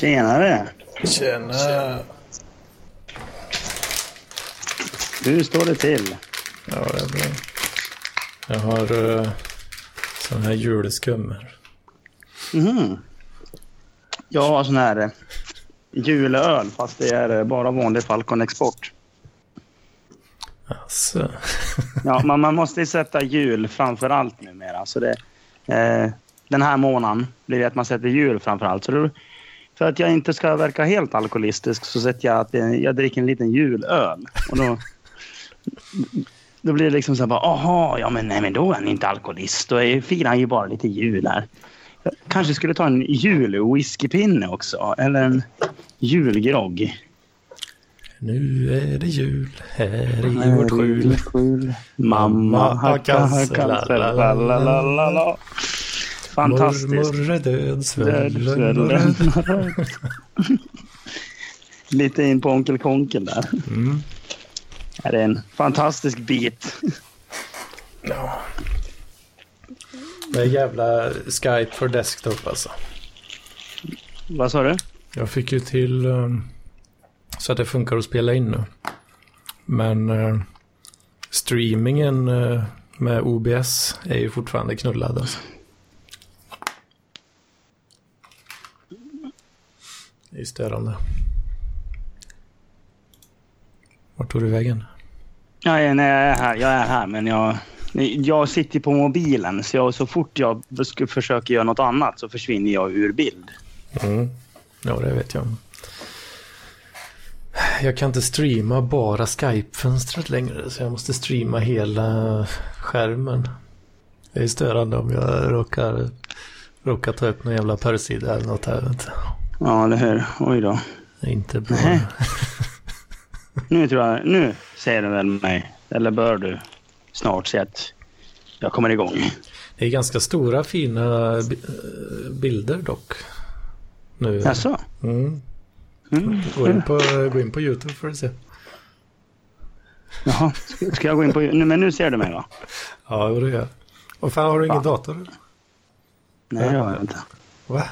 Tjenare! Tjena! Hur står det till? Ja, det är bra. Jag har uh, sån här julskum här. Mhm. Jag har sån här eh, julöl fast det är eh, bara vanlig Falcon Export. Alltså. Ja, man, man måste ju sätta jul framför allt numera. Så det, eh, den här månaden blir det att man sätter jul framför allt. Så då, för att jag inte ska verka helt alkoholistisk så sätter jag att jag, dricker en liten julöl. Och då, då blir det liksom så här bara, aha, ja men nej men då är han inte alkoholist. Då är, firar han ju bara lite jul här. Jag kanske skulle ta en jul-whiskypinne också. Eller en julgrogg. Nu är det jul här i vårt skjul. Mamma har cancer. la, la, la, la, la, la. Fantastiskt. Mormor är död, svällen. Lite in på Onkel Konkel där. Mm. Här är en fantastisk bit. Ja. Det är jävla Skype för desktop alltså. Vad sa du? Jag fick ju till um, så att det funkar att spela in nu. Men uh, streamingen uh, med OBS är ju fortfarande knullad alltså. Det är störande. Vart tog du vägen? Ja, nej, jag är här. Jag är här, men jag, jag sitter på mobilen. Så, jag, så fort jag ska försöka göra något annat så försvinner jag ur bild. Mm. Ja, det vet jag. Jag kan inte streama bara Skype-fönstret längre så jag måste streama hela skärmen. Det är störande om jag råkar, råkar ta upp någon jävla porrsida eller något här. Ja, det hör. Oj då. Det är inte bra. Nej. Nu tror jag, nu säger du väl mig, eller bör du snart se att jag kommer igång. Det är ganska stora fina bi- eh, bilder dock. Nu. Jaså? Mm. Mm. Gå, in på, gå in på YouTube för att se. Jaha, ska- jag gå in på... Nu, men nu ser du mig va? Ja, det gör jag. Och fan, har du ingen dator? Nej, det har jag inte. Va?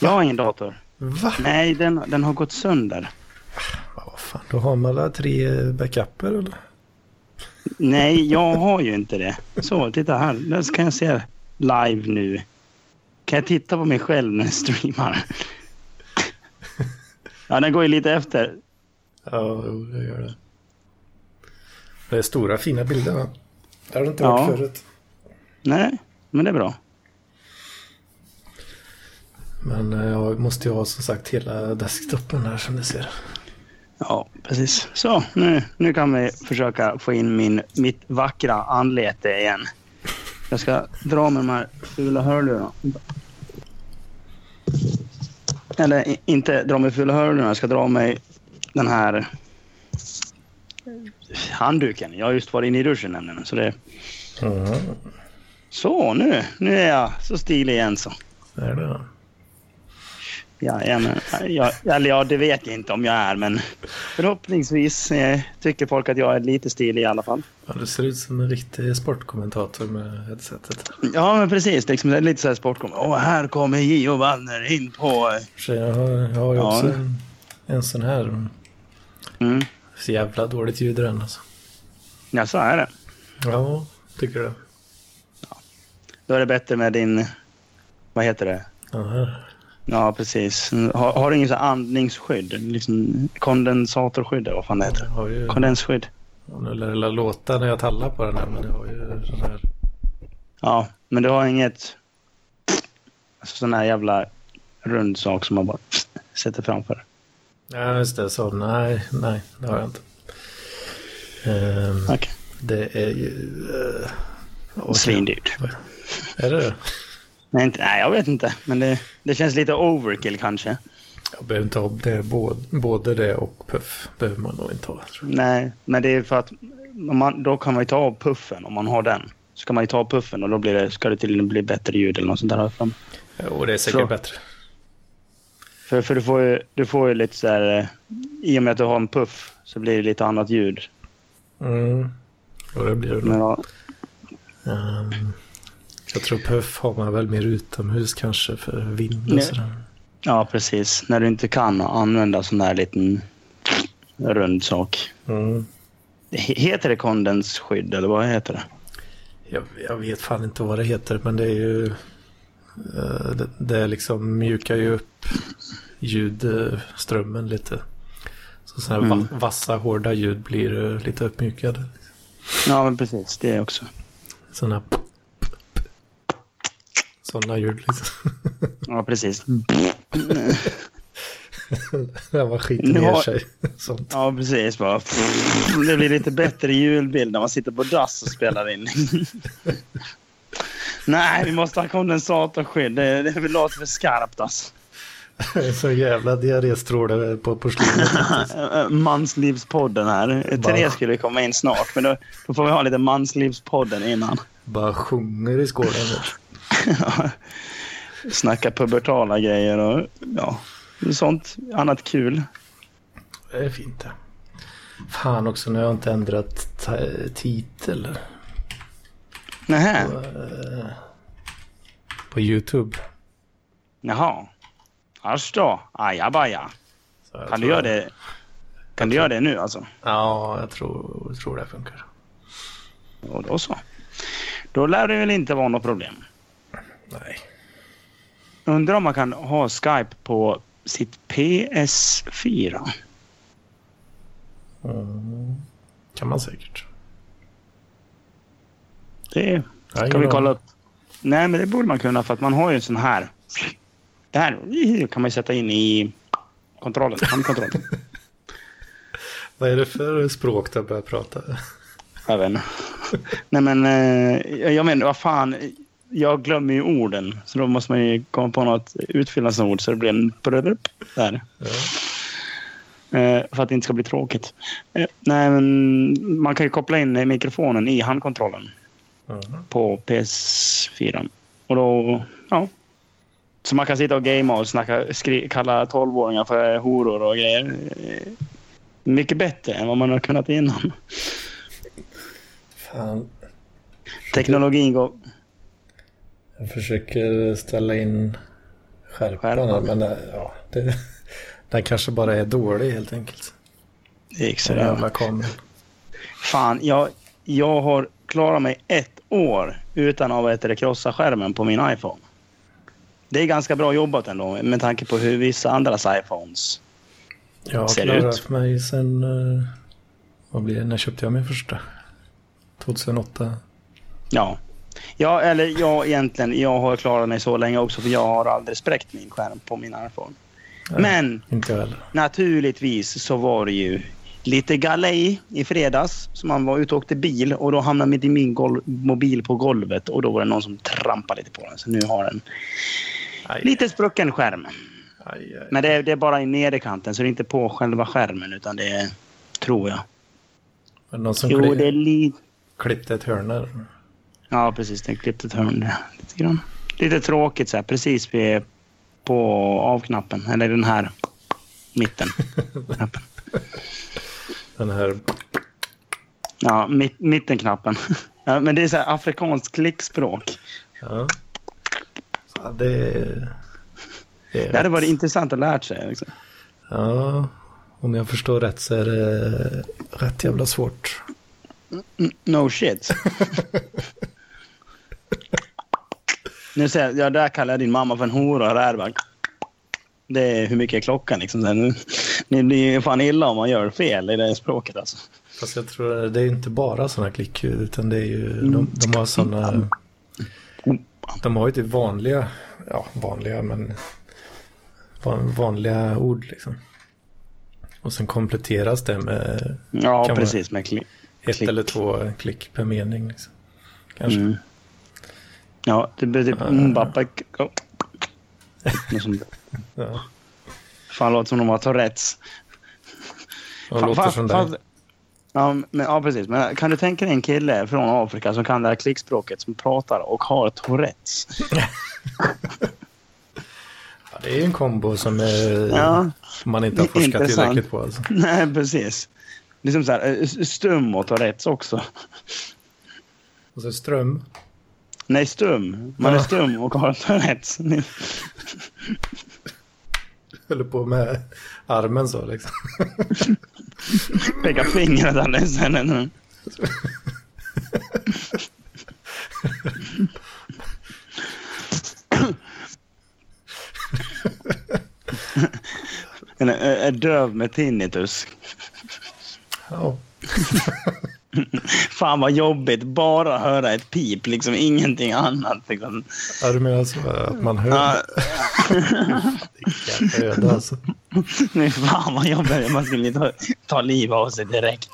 Jag har ingen dator. Va? Nej, den, den har gått sönder. Ja, vad fan, då har man alla tre backuper eller? Nej, jag har ju inte det. Så, titta här. Där kan jag se live nu. Kan jag titta på mig själv när jag streamar? Ja, den går ju lite efter. Ja, det gör det. Det är stora fina bilder va? Det har det inte Ja. varit förut. Nej, men det är bra. Men eh, jag måste ju ha som sagt hela desktopen här som ni ser. Ja, precis. Så, nu, nu kan vi försöka få in min, mitt vackra anlete igen. Jag ska dra med de här fula hörlurarna. Eller inte dra med fula hörlurarna, jag ska dra mig den här handduken. Jag har just varit inne i duschen nämligen. Så, det, Mm. så nu, nu är jag så stilig igen så. Är det? Ja, ja, men, ja, eller ja, det vet jag inte om jag är, men förhoppningsvis eh, tycker folk att jag är lite stilig i alla fall. Ja, du ser ut som en riktig sportkommentator med headsetet. Ja, men precis. Liksom, det är lite så här sportkom. Åh, här kommer Gio Wallner in på... Jag har, jag har ju Ja. också en, en sån här. Mm. Så jävla dåligt ljud i den alltså. Ja, så är det. Ja, tycker du? Då är det bättre med din... Vad heter det? Ja, här. Ja, precis. Har, har du ingen så andningsskydd? Liksom kondensatorskydd, eller vad fan det heter. ju... Kondensskydd. Ja, Nu lär det låta när jag tallar på den här, men jag har ju sån här... Ja, men du har inget... Alltså, sån här jävla rund sak som man bara sätter framför. Ja, just det. Så nej, nej, det har jag inte. Ehm, Okej. Det är ju... Uh, Svindyrt. Är det det? Nej, inte, nej, jag vet inte. Men det, det känns lite overkill kanske. Jag behöver inte ha det, både, både det och puff. behöver man nog inte ha. Nej, men det är för att man, då kan man ju ta av puffen om man har den. Så kan man ju ta av puffen och då blir det, ska det till bli bättre ljud eller något sånt där. Och det är säkert Så. bättre. För, för du, får ju, du får ju lite så här... eh, I och med att du har en puff så blir det lite annat ljud. Mm. Och det blir det Men, nog. ja, Ehm, jag tror puff har man väl mer utomhus kanske för vind och sådär. Ja, precis. När du inte kan använda sån där liten rund sak. Mm. He- Heter det kondensskydd eller vad heter det? Jag, jag vet fan inte vad det heter men det är ju eh, det, det liksom mjukar ju upp ljudströmmen lite. Så sådana här Mm. va- vassa hårda ljud blir eh, lite uppmjukade. Ja, men precis. Det också. Sådana sådana ljud liksom. Ja, precis. Där var skiter ner har- sig. Sånt. Ja, precis. Bara. Det blir lite bättre ljudbild när man sitter på dass och spelar in. Nej, vi måste ha kondensatorskydd. Det, det låter för skarpt alltså. Så jävla diarréstråle på porslinet. Manslivspodden här. Therese skulle komma in snart, men då, då får vi ha lite manslivspodden innan. Bara sjunger i skålen. Snacka pubertala grejer och ja, sånt annat kul. Det är fint det. Fan också, nu har jag inte ändrat titel Nähä, på YouTube. jaha. Asch då, ajabaja. Kan du tror- göra det? Kan du göra det nu alltså? Ja, jag tror, tror det funkar. Och då så. Då lär det väl inte vara något problem. Nej. Undrar om man kan ha Skype på sitt PS4? Mm. Kan man säkert. Det kan vi kolla upp. Nej, men det borde man kunna för att man har ju en sån här. Det här kan man ju sätta in i kontrollen, handkontrollen. Vad är det för språk du börjar prata? Jag vet inte. Nej men, eh, jag menar vad fan. Jag glömmer ju orden. Så då måste man ju komma på något utfyllnadsord så det blir en brödrup där. Ja. Eh, för att det inte ska bli tråkigt. Eh, nej men man kan ju koppla in mikrofonen i handkontrollen Mm. på PS4. Och då, ja. Så man kan sitta och gamea och snacka, skri- kalla 12-åringar för horor och grejer. Eh, Mycket bättre än vad man har kunnat innan. Fan, Teknologin går... jag försöker ställa in skärpan men det- ja, det, den kanske bara är dålig helt enkelt. Det gick sådär. jävla kameran. Fan, jag, jag har klarat mig ett år utan att vet krossa skärmen på min iPhone. Det är ganska bra jobbat ändå med tanke på hur vissa andras iPhones... Jag har Ser klarat ut. mig sen... eh, Vad blir det? När köpte jag min första? 2008. Ja. Ja, eller ja, egentligen. Jag har klarat mig så länge också för jag har aldrig spräckt min skärm på min iPhone. Nej. Men naturligtvis så var det ju lite galej i fredags. Så man var ute och åkte bil och då hamnade mitt i min mobil på golvet och då var det någon som trampade lite på den. Så nu har den Aj, lite sprucken skärm. aj, aj. Men det är, det är bara i nederkanten så det är inte på själva skärmen utan det är, tror jag. Var det någon som Jo, kli- det är lite... klippte ett hörn där? Ja, precis. Den klippte ett hörn lite grann. Lite tråkigt så här, precis vid på avknappen. Eller den här mitten. knappen. Den här... Ja, mitt, mittenknappen. Ja, men det är så här afrikanskt klickspråk. Ja. ja det. Det, är Det hade varit intressant att lära sig. Liksom. Ja, om jag förstår rätt så är det rätt jävla svårt. Mm, No shit. nu säger jag, ja, där kallar jag din mamma för en hora. Där bara, det är hur mycket är klockan liksom. Ni blir ju fan illa om man gör fel i det språket alltså. Fast jag tror det är inte bara sådana klickljud utan det är ju, de, de har sådana, de har ju typ vanliga, ja vanliga men van, vanliga ord liksom. Och sen kompletteras det med Ja, precis. Med klick. ett Klick. eller två klick per mening. Liksom. Kanske. Mm. Ja, det blir typ. Något sånt. Ja. Fan, låter som de har Tourettes. Och Fan, låter fan, som dig. Ja, men, ja, precis. Men kan du tänka dig en kille från Afrika som kan det här klickspråket som pratar och har Tourettes? Ja, det är ju en kombo som är, Ja, man inte har forskat Intressant. tillräckligt på. Alltså. nej precis. Liksom så här, eh, stum och Tourettes också. Och så ström. Nej, stum. Man är stum och har Tourettes. Höll på med armen så liksom. Peka fingret alldeles sen. En är, är döv med tinnitus. Ja. Fan vad jobbigt. Bara höra ett pip, liksom ingenting annat. Liksom. ja, du menar så att man hör? Ja, Vilka öde alltså. nej, fan vad jobbigt. Man skulle ta, ta liv av sig direkt.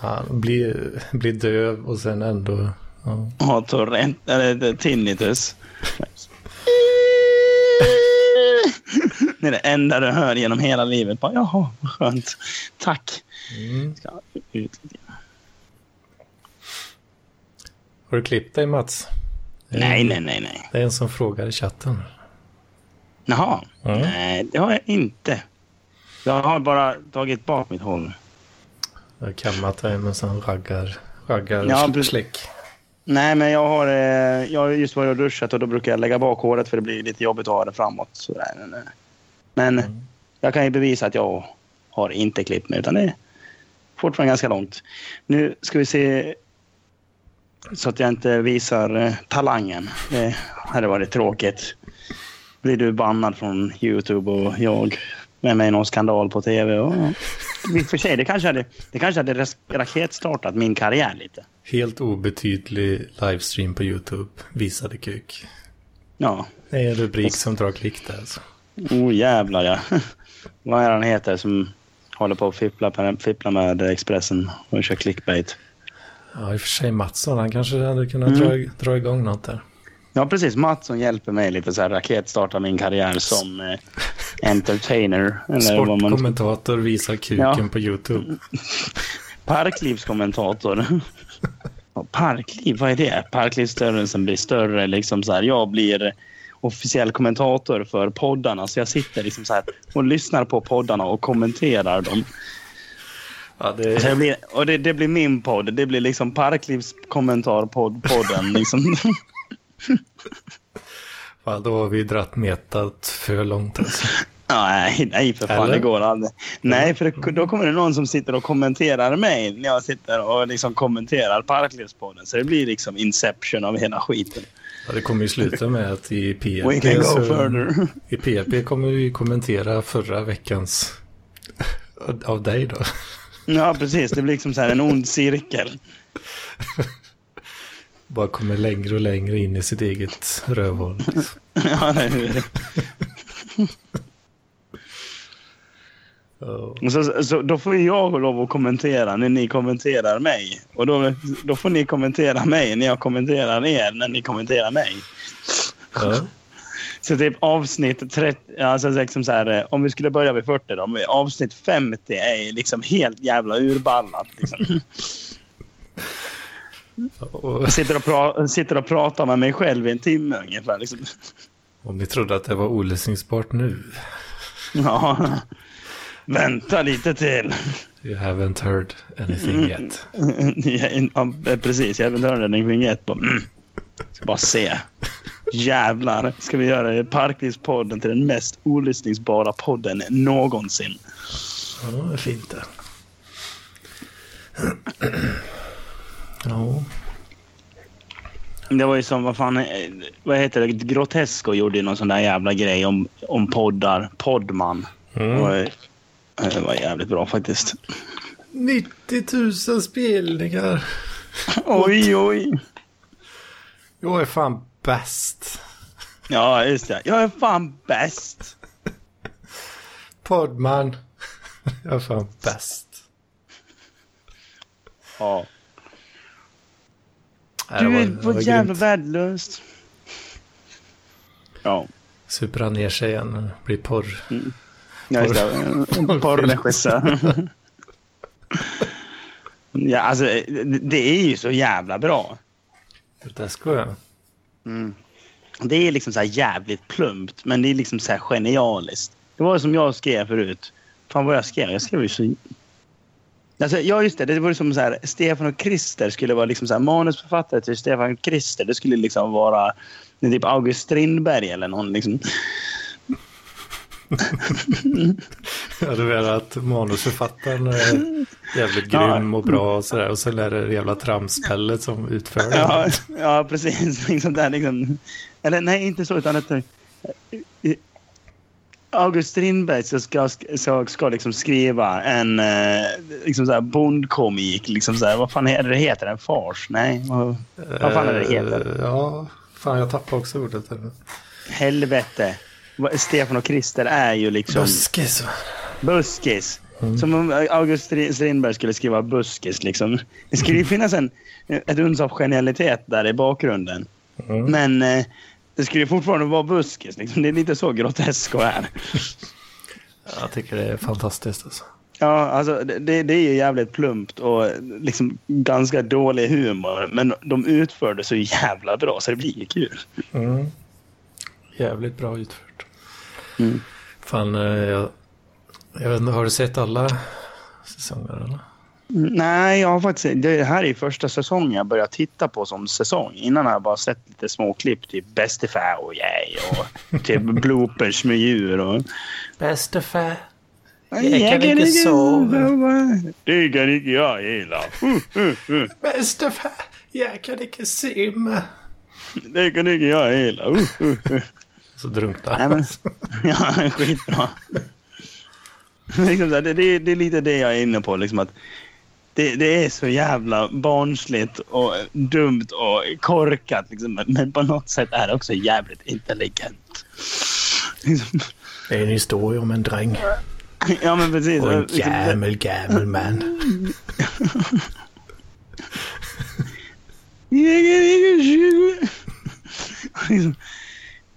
Fan, bli, bli döv och sen ändå... Ja. Ha torrent, eller tinnitus. Det är det enda du hör genom hela livet. Bara, Jaha, vad skönt. Tack. Mm. Ska ut. Har du klippt dig Mats? Nej, nej, nej, nej. Det är en som frågar i chatten. Jaha. Mm. Nej, det har jag inte. Jag har bara tagit bak mitt hår. Jag har kammat dig med sån raggar, raggar Ja, slick. Nej, men jag har, eh, jag har just varit och duschat och då brukar jag lägga bak håret för det blir lite jobbigt att ha det framåt. Sådär. Men, Mm. jag kan ju bevisa att jag har inte klippt mig utan det är fortfarande ganska långt. Nu ska vi se så att jag inte visar eh, talangen. Det hade varit tråkigt. Blir du bannad från Youtube och jag med mig i någon skandal på tv. Och, I och för sig, det kanske hade, det kanske hade raketstartat min karriär lite. Helt obetydlig livestream på YouTube. Visade kuk. Ja, Det är en rubrik som drar klick där alltså. Oh jävlar ja. Vad är han heter som håller på att fippla, fippla med Expressen och kör clickbait? Ja, i och för sig Mattsson, han kanske hade kunnat Mm. dra, dra igång något där. Ja, precis. Mattsson hjälper mig lite så här raketstarta min karriär som eh, entertainer. Eller vad man... Sportkommentator visar kuken Ja. på YouTube. Parklivskommentator. Parkliv, vad är det? Parklivsstörelsen blir större. Liksom så här. Jag blir officiell kommentator för poddarna. Så jag sitter liksom så här och lyssnar på poddarna och kommenterar dem. Ja, det jag blir, och det, det blir min podd. Det blir liksom Parklivskommentarpodden. Liksom. Fan, då har vi dratt metat för långt alltså. Nej, nej, för fan. Eller? Det går aldrig. Nej, för det, då kommer det någon som sitter och kommenterar mig när jag sitter och liksom kommenterar Parklivspodden. Så det blir liksom inception av hela skiten. Ja, det kommer ju sluta med att i We PFP, can go further. i PFP kommer vi kommentera förra veckans av dig då. Ja, precis. Det blir liksom så här en ond cirkel. Bara kommer längre och längre in i sitt eget rövhål. Ja, det är det. Så, så, då får jag lov att kommentera när ni kommenterar mig. Och då, då får ni kommentera mig när jag kommenterar er när ni kommenterar mig. Ja. Så typ avsnitt 30, alltså liksom så här, om vi skulle börja vid 40 då. Avsnitt 50 är liksom helt jävla urballat. Liksom. Jag sitter och, pra, sitter och pratar med mig själv i en timme ungefär. Liksom. om ni trodde att det var olyssningsbart nu. Ja. Vänta lite till. You haven't heard anything yet. Ja, precis, jag vill höra den vignett. Bara, mm. Ska bara se. Jävlar, ska vi göra Parklivspodden till den mest olyssningsbara podden någonsin. Ja, det är fint det. Ja, Det var ju som, vad fan, eh, vad heter det, Grotesco gjorde ju någon sån där jävla grej om, om poddar. Poddman. Mm. Det, var, det var jävligt bra faktiskt. 90 000 spelningar. Oj, oj. Jag är fan bäst. Ja, just det. Jag är fan bäst. Poddman. Jag är fan bäst. Ja. Du var- är var jävla värdelöst. Ja. Super han ner sig igen och blir porr. Ja, just det. Porrregissör. ja, alltså det- det är ju så jävla bra. Grotesco ja. Mm. Det är liksom så här jävligt plumpt, men det är liksom så här genialiskt. Det var som jag skrev förut. Fan vad jag skrev? Jag skrev ju så... Alltså, ja, just det. Det var som så här, Stefan och Christer skulle vara liksom så här, manusförfattare till Stefan och Christer. Det skulle liksom vara typ August Strindberg eller någon. Liksom. Ja, du menar att manusförfattaren är jävligt grym och bra och sådär. Och sen är det det jävla tramspellet som utför det. Ja, ja precis. Liksom där, liksom. Eller nej, inte så. Utan att, eh, August Strindberg så ska, så ska liksom skriva en eh, liksom så bondkomik. Liksom så här, vad fan är det heter? En fars? Nej, vad, vad fan är det heter? Eh, Ja, fan jag tappade också ordet. Helvete. Stefan och Christer är ju liksom Buskis. buskis. Som om August Stri- Strindberg skulle skriva buskis. Liksom. Det skulle ju finnas en, ett uns av genialitet där i bakgrunden. Mm. Men eh, det skulle ju fortfarande vara buskis. Liksom. Det är lite så grotesk är. Jag tycker det är fantastiskt alltså. Ja, alltså det, det är ju jävligt plumpt och liksom ganska dålig humor. Men de utför det så jävla bra så det blir ju kul. Mm. Jävligt bra utfört. Mm. Fan, eh, jag, jag vet inte, har du sett alla säsonger eller? Nej, jag har faktiskt, det här är första säsongen jag börjar titta på som säsong. Innan har jag bara sett lite små klipp, typ Bästifä och yay och typ bloopers med djur. Och... Bäste fä. Jag kan inte sova. Det kan inte jag gilla. Uh, uh, uh. Bäste fä. Jag kan inte simma. Det kan inte jag gilla. Så drunknar Nej, men, ja, skitbra. liksom så här, det, det, det är lite det jag är inne på. Liksom att det, det är så jävla barnsligt och dumt och korkat. Liksom, men- på något sätt är det också jävligt intelligent. Liksom, Det är en historia om en dräng ja, men precis. och en Liksom, gammal, gammal man. Liksom,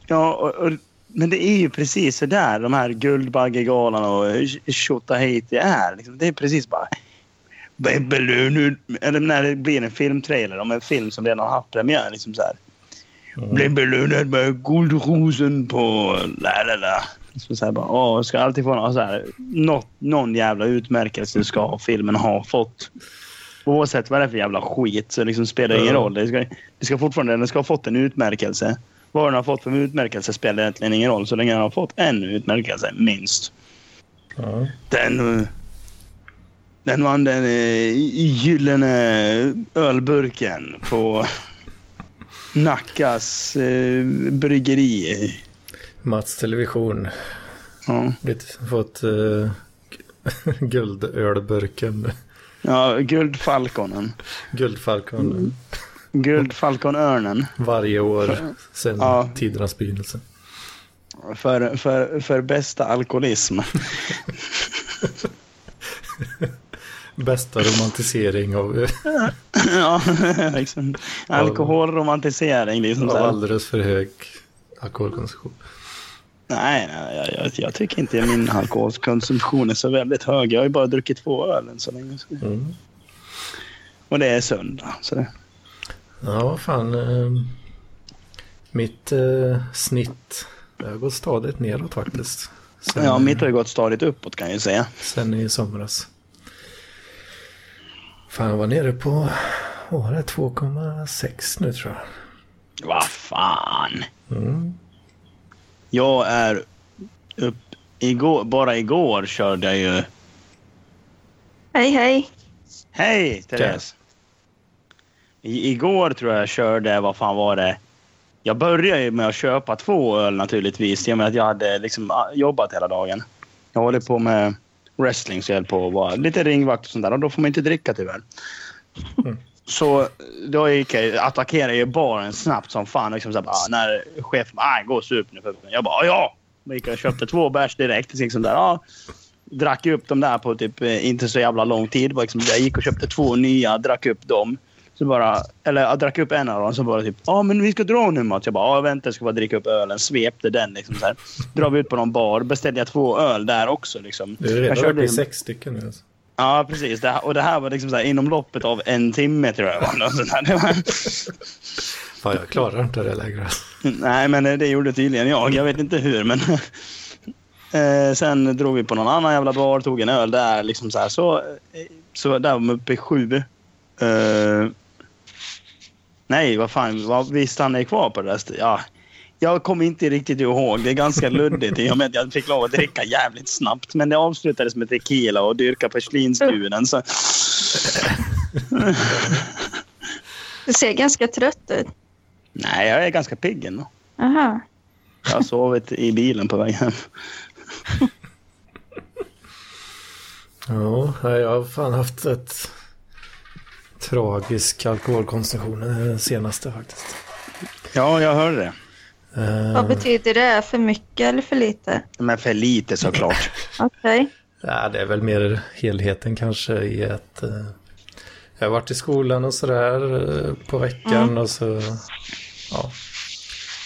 Ja, och, och, men det är ju precis så där de här Guldbaggegalan och Tjotahejti är. Liksom, det är precis bara... Eller när det blir en filmtrailer om en film som redan har haft premiär. Liksom så här. Blev belönad med Guldrosen på... La, la, la. Så så här bara, åh, ska alltid få någon, så här, något, någon jävla utmärkelse ska filmen ha fått. Oavsett vad det är för jävla skit så liksom spelar det ingen roll. Det ska, det ska fortfarande den ska ha fått en utmärkelse. Vad den har fått för utmärkelse spelar egentligen ingen roll så länge den har fått en utmärkelse, minst. Ja. Den, eh, den vann den eh, gyllene ölburken på Nackas eh, bryggeri. Mats Television. Ja. Lite, fått uh, guldölburken. ja, Guldfalkonen. Guldfalkon. Guldfalkonörnen. Varje år sedan Ja. tidernas begynnelse. För, för, för bästa alkoholism. Bästa romantisering av, ja, liksom. Alkoholromantisering. Liksom, av alldeles för hög alkoholkonsumtion. Nej, nej jag, jag, tycker inte min alkoholkonsumtion är så väldigt hög. Jag har ju bara druckit två öl än så länge. Mm. Och det är söndag. Så det. Ja, vad fan. Eh, mitt eh, snitt det har gått stadigt neråt faktiskt. Sen, Ja, mitt har gått stadigt uppåt kan jag ju säga. sen i somras. Fan, jag var nere på vad var det 2,6 nu tror jag. Vad fan. Mm. Jag är upp... Igår, bara igår körde jag ju... Hej, hej. Hej Therese! I, igår tror jag jag körde, vad fan var det? Jag började med att köpa två öl naturligtvis. I och med att jag hade liksom ah, jobbat hela dagen. Jag håller på med wrestling så jag höll på att vara lite ringvakt och sånt där. Och då får man inte dricka tyvärr. Mm. Så då gick jag, attackerade jag baren snabbt som fan. Liksom så bara, när chefen bara ah, “gå och sup nu”. Jag bara “ja”. Då gick jag och köpte två bärs direkt. Liksom där, ja. Drack upp dem där på typ eh, inte så jävla lång tid. Liksom, jag gick och köpte två nya, drack upp dem. Så bara, eller jag drack upp en av dem så bara typ “ja men vi ska dra nu Mats”. Jag bara “ja vänta jag ska bara dricka upp ölen”. Svepte den liksom så här. Drar vi ut på någon bar. Beställde jag två öl där också liksom. Du är redan uppe i sex stycken nu alltså. Ja, precis. Det här, och det här var liksom så här, inom loppet av en timme tror jag. det var. Var Fan, jag klarar inte det längre. alltså. nej, men det gjorde tydligen jag. Jag vet inte hur, men... eh, sen drog vi på någon annan jävla bar, tog en öl där. Liksom så, här. Så, eh, så där var vi uppe i sju. Eh, nej, vad fan. Vad, vi stannade kvar på det där. Ja, Jag kommer inte riktigt ihåg. Det är ganska luddigt i och med att jag fick lov att dricka jävligt snabbt. Men det avslutades med tequila och dyrka porslinsguden. Så... Du ser ganska trött ut. Nej, jag är ganska pigg ändå. Aha. Jag har sovit i bilen på väg hem. Ja, jag har fan haft ett tragisk alkoholkonsumtion den senaste faktiskt. Ja, jag hörde det. Eh, Vad betyder det? För mycket eller för lite? Men för lite såklart. Okej. Ja, det är väl mer helheten kanske i att eh, jag har varit i skolan och sådär eh, på veckan och så ja.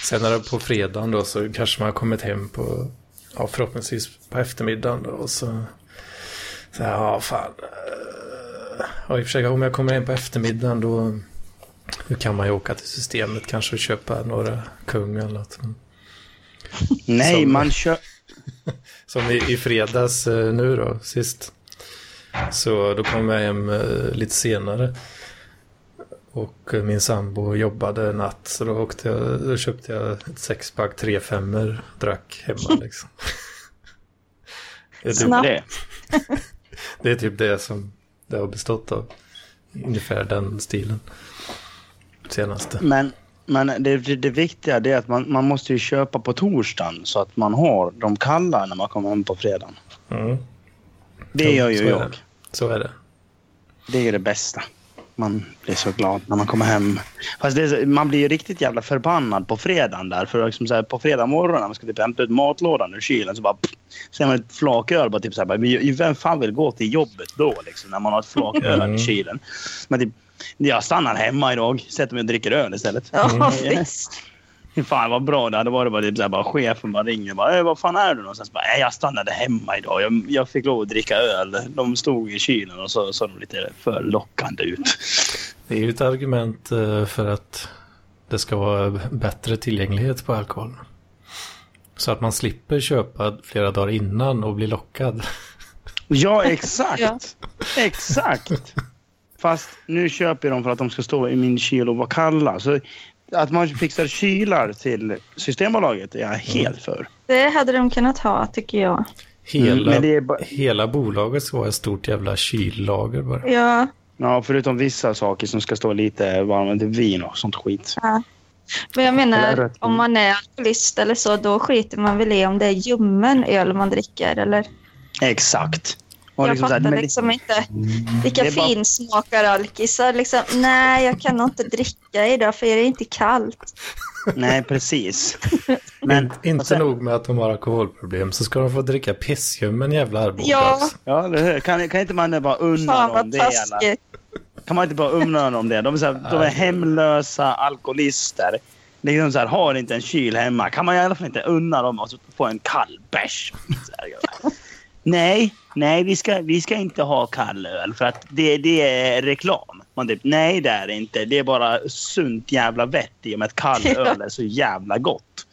Sen är det på fredagen då så kanske man har kommit hem på ja, förhoppningsvis på eftermiddagen då, och så så här, ja fan. Ja, i och för sig om jag kommer hem på eftermiddagen då, då kan man ju åka till systemet kanske och köpa några kung eller något. Nej, Som- man kör... Som i, i fredags eh, nu då, sist. Så då kom jag hem eh, lite senare. Och eh, min sambo jobbade natt så då, åkte jag, då köpte jag ett sexpack 3 femmer drack hemma liksom. det, är typ, Snabbt. Det. det är typ det som det har bestått av. Ungefär den stilen. Senaste. Men, men det, det, det viktiga är att man, man måste ju köpa på torsdagen så att man har de kalla när man kommer hem på fredagen. Mm, Det gör ju jag. så är det. Det är det bästa. Man blir så glad när man kommer hem. Fast det är, man blir ju riktigt jävla förbannad på fredagen där. För liksom så här, på fredag morgon när man ska typ hämta ut matlådan ur kylen så bara... Pff, ser man ett flak öl. Bara typ så här, bara, men vem fan vill gå till jobbet då liksom, när man har ett flak öl Mm. i kylen? Men typ, jag stannar hemma idag. Sätter mig och dricker öl istället. Ja, Mm. visst. Fan vad bra det hade varit. Bara, typ, så här, bara, chefen bara ringer. Bara, "Eh, vad fan är du någonstans? Bara, "Nej, jag stannade hemma idag. Jag, jag fick lov att dricka öl. De stod i kylen och så såg de lite för lockande ut. Det är ju ett argument eh, för att det ska vara bättre tillgänglighet på alkohol. Så att man slipper köpa flera dagar innan och bli lockad. Ja, exakt. Ja. Exakt. Fast nu köper jag dem för att de ska stå i min kyl och vara kalla. Så att man fixar kylar till Systembolaget är jag helt för. Det hade de kunnat ha, tycker jag. Hela, Mm, men det är bara- hela bolaget ska vara ett stort jävla kyllager bara. Ja, Ja, förutom vissa saker som ska stå lite varmt. Typ vin och sånt skit. men jag menar, om man är alkoholist eller så, då skiter man väl i om det är ljummen öl man dricker, eller? Exakt. Jag liksom så här, fattar men det- liksom inte. Vilka Det är bara- finsmakaralkisar liksom. Nej, jag kan nog inte dricka idag för det är inte kallt. Nej, precis. Men, In, inte sen- nog med att de har alkoholproblem så ska de få dricka pissljummen jävla Arboga. Ja. alltså. Ja, det hör. kan, kan inte man bara unna Fan dem det? Eller? taskigt. Kan man inte bara unna dem det? De är, så här, de är hemlösa alkoholister. Liksom så här, har inte en kyl hemma. Kan man i alla fall inte unna dem att få en kall bärs? Nej, nej vi ska, vi ska inte ha kall öl för att det, det är reklam. Man typ, nej det är det inte. Det är bara sunt jävla vett i och med att kall öl är så jävla gott.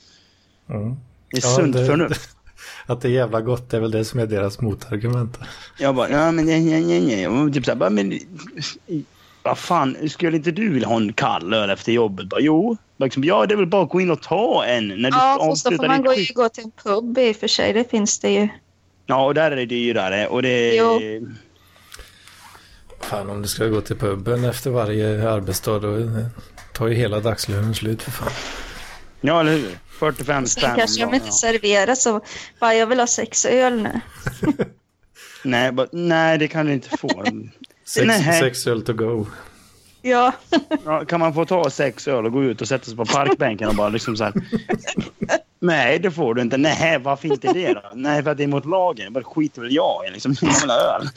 Mm. Det är Ja, sunt det- förnuft. Att det är jävla gott är väl det som är deras motargument. Jag bara, ja men nej, nej, nej, nej. Och typ så här, bara, men vad fan, skulle inte du vilja ha en kall öl efter jobbet? Bara, jo. Liksom, ja, det är väl bara att gå in och ta en när du Ja, fast då får avslutar man ditt gå, gå till en pub i och för sig. Det finns det ju. Ja, och där är det dyrare. Och det... Jo. Fan om du ska gå till puben efter varje arbetsdag då tar ju hela dagslönen slut för fan. Ja, eller hur? 45 Sen spänn. kanske om inte serverar så. Bara, jag vill ha sex öl nu. ja. nej, bara, nej, det kan du inte få. Sex, sex öl to go. Ja, Ja, kan man få ta sex öl och gå ut och sätta sig på parkbänken och bara liksom så här. Nej, det får du inte. Nej, varför inte det då? Nej, för att det är mot lagen. Bara skiter väl jag i liksom. Jag vill ha öl.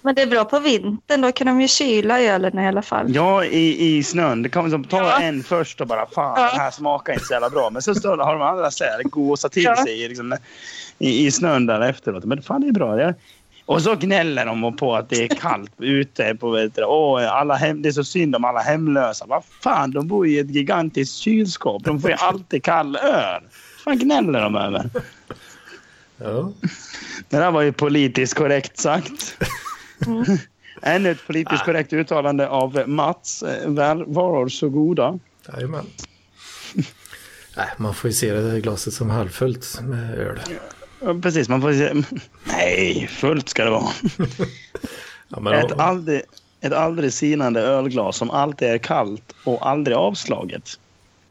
men det är bra på vintern. Då kan de ju kyla ölen i alla fall. Ja, i, i snön. Det kan liksom ta Ja. en först och bara fan, Ja. det här smakar inte så jävla bra. Men så står, har de andra så här, gåsat till Ja. sig liksom, i, i snön där efteråt. Men fan, det är bra. Det. Och så gnäller de på att det är kallt ute. På, vet du, Åh, alla hem, det är så synd om alla hemlösa. Vad fan, de bor i ett gigantiskt kylskåp. De får ju alltid kall öl. Vad gnäller de över? Ja. Det där var ju politiskt korrekt sagt. Mm. Ännu ett politiskt korrekt uttalande av Mats. Eh, Väl, var så goda. Jajamän. Nej, man får ju se det glaset som halvfullt med öl. Ja, Precis, man får se. Nej, fullt ska det vara. Ja, men, Ett aldrig, ett aldrig sinande ölglas som alltid är kallt och aldrig avslaget.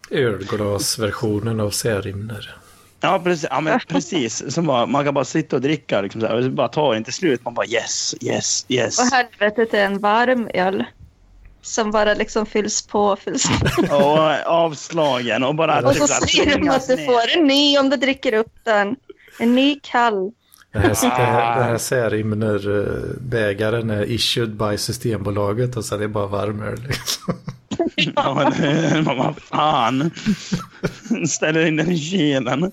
Ölglasversionen av Särimner. Ja, precis. Ja, men precis. Som bara, man kan bara sitta och dricka liksom, så här, och bara ta det inte slut. Man bara yes, yes, yes. Och helvetet är en varm öl. Som bara liksom fylls på, fylls på. Och avslagen och bara... Och så här säger de att du får en ny om du dricker upp den. En ny kall. Den här, det här, den här Särimner-bägaren är issued by Systembolaget och så är det bara varm öl. Liksom. Ja, men man bara, fan. Ställer in den i kylen.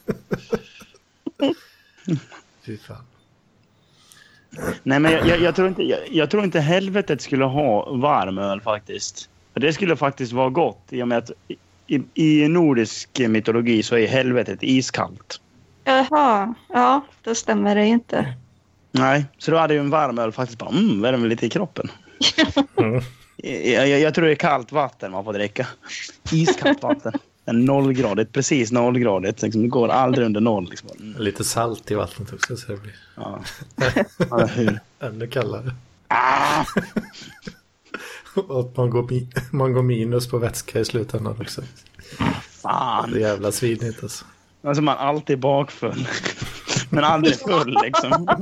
Fy fan. Nej, men jag, jag, jag, tror inte, jag, jag tror inte helvetet skulle ha varm öl faktiskt. För det skulle faktiskt vara gott i och med att i, i nordisk mytologi så är helvetet iskallt. Jaha, ja, då stämmer det ju inte. Nej, så då hade ju en varm öl faktiskt bara mm, värmer lite i kroppen. Mm. Jag, jag, jag tror det är kallt vatten man får dricka. Iskallt vatten. En nollgradigt, precis nollgradigt. Liksom, det går aldrig under noll. Liksom. Mm, Lite salt i vattnet också så det blir ja. Ja, hur? ännu kallare. Ah! Och att man går, man går minus på vätska i slutändan också. Fan. Det är jävla svinigt alltså. Alltså man är alltid bakfull. Men aldrig full liksom.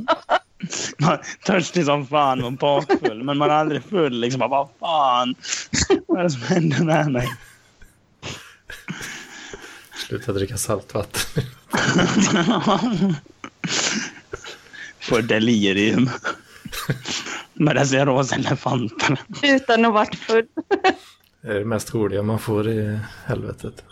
Man, törstig som fan och bakfull. Men man är aldrig full liksom. Man bara, vad fan. Vad är det som händer med mig? Sluta dricka saltvatten. Får delirium. Med dessa rosa elefanter. Utan att varit full. Det är det mest roliga man får i helvetet.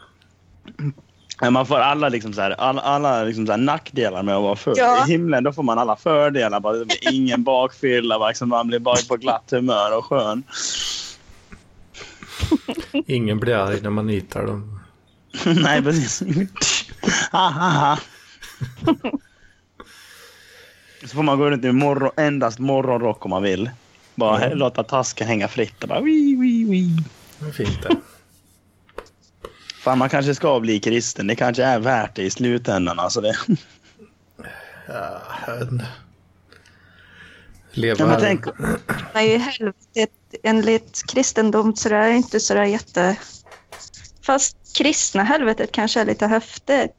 Man får alla, liksom så här, alla, alla liksom så här nackdelar med att vara full. Ja. I himlen då får man alla fördelar. Bara, blir ingen bakfylla. bara Liksom, man blir bara på glatt humör och skön. Ingen blir arg när man nitar dem. Nej, precis. ha, ha, ha. Så får man gå runt i morgon, endast morgonrock om man vill. Bara Mm. låta tasken hänga fritt. Och bara, wii, wii, wii. Det är fint det. Fan, man kanske ska bli kristen. Det kanske är värt det i slutändan. Alltså det. Ja, jag vet inte. Leva... Ja, men tänk, Men i helvetet, enligt kristendom så det är inte så där jätte... Fast kristna helvetet kanske är lite häftigt.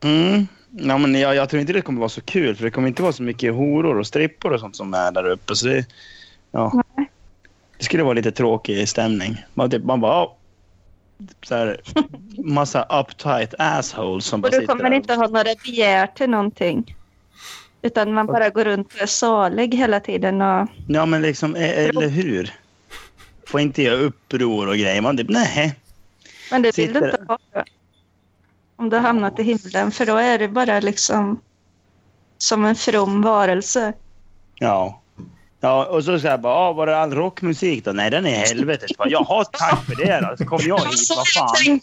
mm, ja, men jag, jag tror inte det kommer vara så kul. För det kommer inte vara så mycket horor och strippor och sånt som är där uppe. Så det, ja. Nej. det skulle vara lite tråkig stämning. Man, typ, man bara... Så här, massa uptight assholes som bara Och du sitter kommer där. inte ha några begär till någonting. Utan man bara går runt och är salig hela tiden. Och... Ja, men liksom, e- eller hur? Får inte göra uppror och grejer. Man typ, nej. Men det vill du Sitter- inte ha. då. Om du har hamnat i himlen. För då är det bara liksom som en from varelse. Ja. Ja, och så säger jag bara, ah, var det all rockmusik då? Nej, den är i helvetet. Bara, Jaha, tack för det då. Så kom jag hit, vad fan.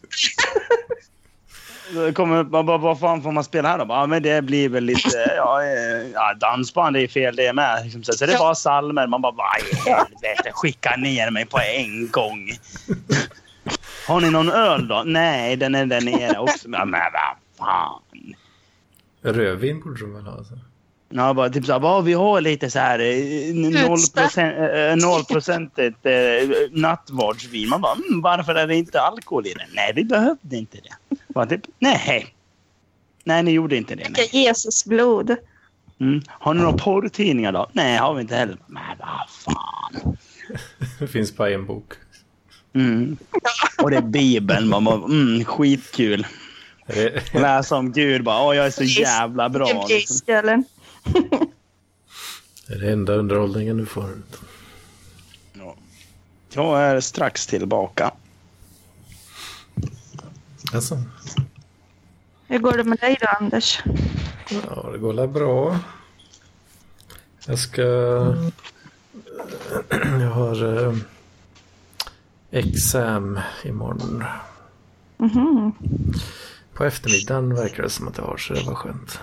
Kommer, vad, vad, vad fan får man spela här då? Ja, men det blir väl lite... Ja, eh, ja, dansband är fel det med. Liksom, så, så det är bara salmer. Man bara, vad i helvete, skicka ner mig på en gång. Har ni någon öl då? Nej, den är där nere också. Men men vad fan. Rödvin borde de väl ha? Alltså. Ja, bara typ såhär, bara, vi har lite så här eh, procent- eh, nollprocentigt eh, nattvardsvin. Man bara, mm, varför är det inte alkohol i det? Nej, vi behövde inte det. Bara typ, nej. Nej, ni gjorde inte det. Nej. Jesus blod. Mm. Har ni några porrtidningar då? Nej, har vi inte heller. Men vad fan. Det finns bara en bok. Mm. Och det är Bibeln. Man bara, mm, skitkul. Läsa om Gud bara, åh jag är så jävla bra. Liksom. Briskallen. är det enda underhållningen du får? Ja. Jag är strax tillbaka. Alltså, Hur går det med dig då, Anders? ja, det går väl bra. Jag ska... Jag har eh, exam imorgon. Mhm. På eftermiddagen verkar det som att jag har så det var skönt.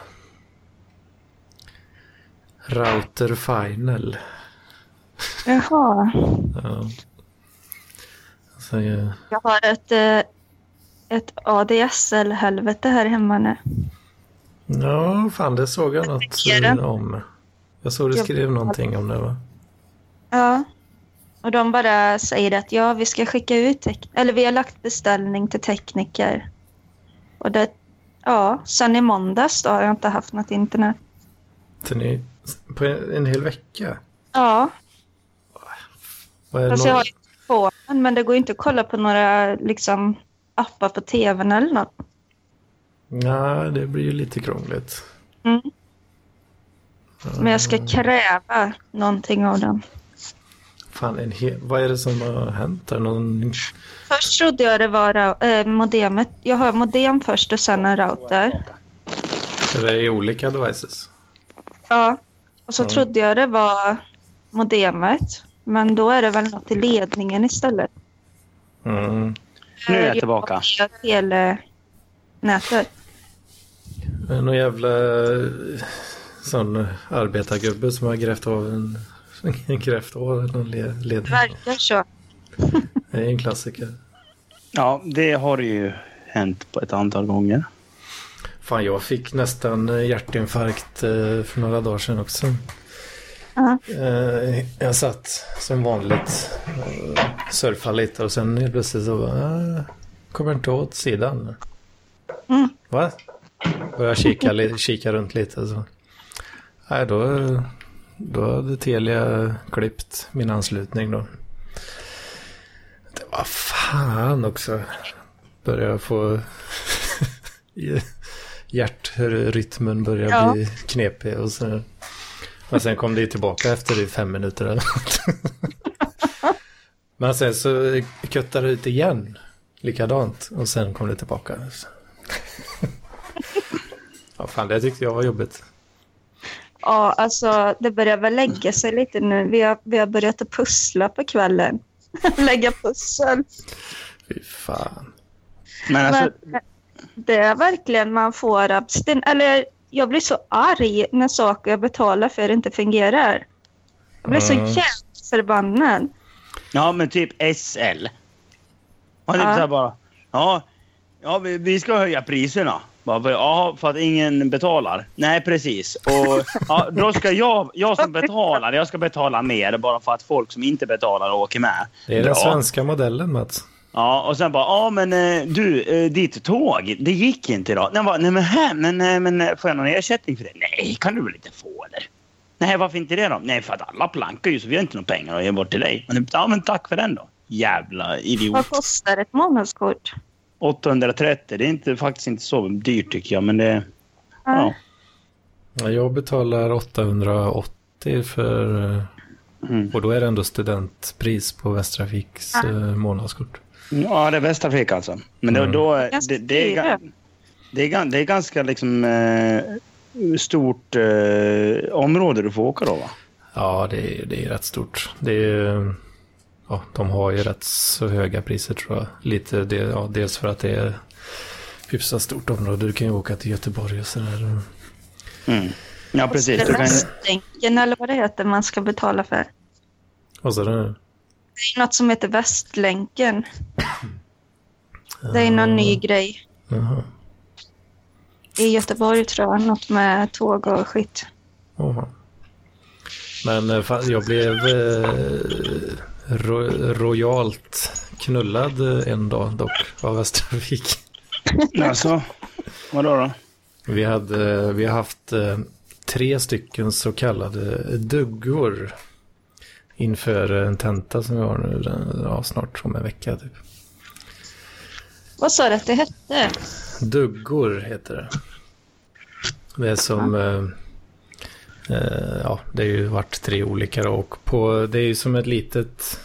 Router final. Jaha. Ja. Alltså, eh, Jag har ett, eh, ett ADSL-helvete här hemma nu. Ja, fan det såg jag något om. Jag såg du skrev någonting om det va? Ja. Och de bara säger att ja, vi ska skicka ut, eller vi har lagt beställning till tekniker. Och det, ja, sen i måndags då har jag inte haft något internet. Så ni, på en, en hel vecka? Ja, Vad är fast jag har ju telefonen, men det går inte att kolla på några liksom appar på tvn eller något. Nej, det blir ju lite krångligt. Mm. Men jag ska kräva någonting av den. Fan, en hel, vad är det som har hänt där? Någon... Först trodde jag det var äh, modemet. Jag har modem först och sen en router. Är det i olika devices? Ja, och så Ja. trodde jag det var modemet. Men då är det väl något i ledningen istället. Mm. Nu är jag tillbaka. Jag telenätet. Det Någon jävla eh, sån arbetargubbe som har grävt av en, grävt av någon le- ledning. Verkar så. Det är en klassiker. Ja, det har ju hänt på ett antal gånger. Fan, jag fick nästan eh, hjärtinfarkt eh, för några dagar sedan också. Ja. Eh, Jag satt som vanligt och surfade lite och sen helt plötsligt så bara, äh, kommer inte åt sidan. Mm. Va? Började kika, kika runt lite så. Nej, då, då hade Telia klippt min anslutning då. Det var fan också. Började få hjärtrytmen börjar Ja. bli knepig och så. Och sen kom det tillbaka efter fem minuter eller något. Men sen så kuttade det ut igen. Likadant. Och sen kom det tillbaka. Ja, fan det tyckte jag var jobbigt. Ja, alltså det börjar väl lägga sig lite nu. Vi har, vi har börjat att pussla på kvällen. Lägga pussel. Fy fan. Men alltså, Men det är verkligen man får abstin... Eller jag blir så arg när saker jag betalar för inte fungerar. Jag blir så Mm. jävla förbannad. ja men typ SL. Och typ Ja. så här bara, ja, ja vi, vi ska höja priserna. Bara, för- Ja, för att ingen betalar. Nej, precis. Och ja, då ska jag, jag som betalar, jag ska betala mer bara för att folk som inte betalar åker med. Det är Bra. den svenska modellen Mats. Ja, och sen bara, ja men eh, du, eh, ditt tåg, det gick inte idag. Nej, bara, nej men här, men, eh, men får jag någon ersättning för det? Nej, kan du väl inte få eller? Nej, varför inte det då? Nej, för att alla plankar ju så vi har inte några pengar att ge bort till dig. Men, ja, men tack för den då. Jävla idiot. Vad kostar ett månadskort? 830, det är inte, faktiskt inte så dyrt tycker jag, men det... Ja. Ja, Jag betalar 880 för... Mm. Och då är det ändå studentpris på Västtrafiks eh, månadskort. Ja, det är Västtrafik alltså. Men då, Mm. då, det, det, är, det, är, det är ganska liksom eh, stort eh, område du får åka då va? Ja, det är, det är rätt stort. Det är, ja, de har ju rätt så höga priser tror jag. Lite det, ja, dels för att det är hyfsat stort område. Du kan ju åka till Göteborg och sådär. Mm. Ja, precis. Det Du är kan, eller vad det heter man ska betala för. Och så det, Det är något som heter Västlänken. Det är någon ny grej. Jaha. I Göteborg tror jag. Något med tåg och skit. Jaha. Men eh, fan, jag blev eh, ro, rojalt knullad eh, en dag dock av Västtrafik. alltså, vadå då? Vi, hade, vi har haft eh, tre stycken så kallade duggor inför en tenta som vi har nu ja, snart om en vecka. Typ. Vad sa du att det hette? Duggor heter det. Det är som, eh, eh, ja det har ju varit tre olika då, och på, det är ju som ett litet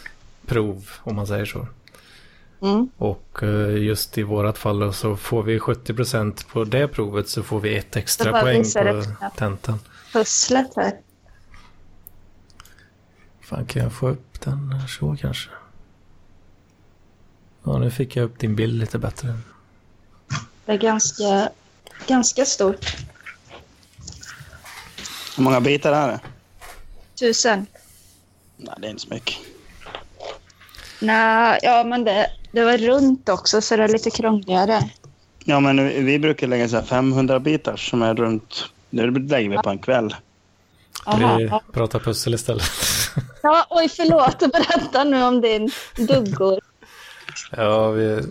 prov om man säger så. Mm. Och eh, just i vårat fall då, så får vi 70% på det provet så får vi ett extra poäng på tentan. Pusslet här. Fan, kan jag få upp den här så kanske? Ja, nu fick jag upp din bild lite bättre. Det är ganska, ganska stort. Hur många bitar är det? Tusen. Nej, det är inte så mycket. Nej, ja men det, Det var runt också, så det är lite krångligare. Ja, men vi vi brukar lägga så här 500 bitar som är runt. Det lägger vi på en kväll. Aha. Vi pratar pussel istället. Ja, oj, förlåt. Berätta nu om din duggor. Ja, vi...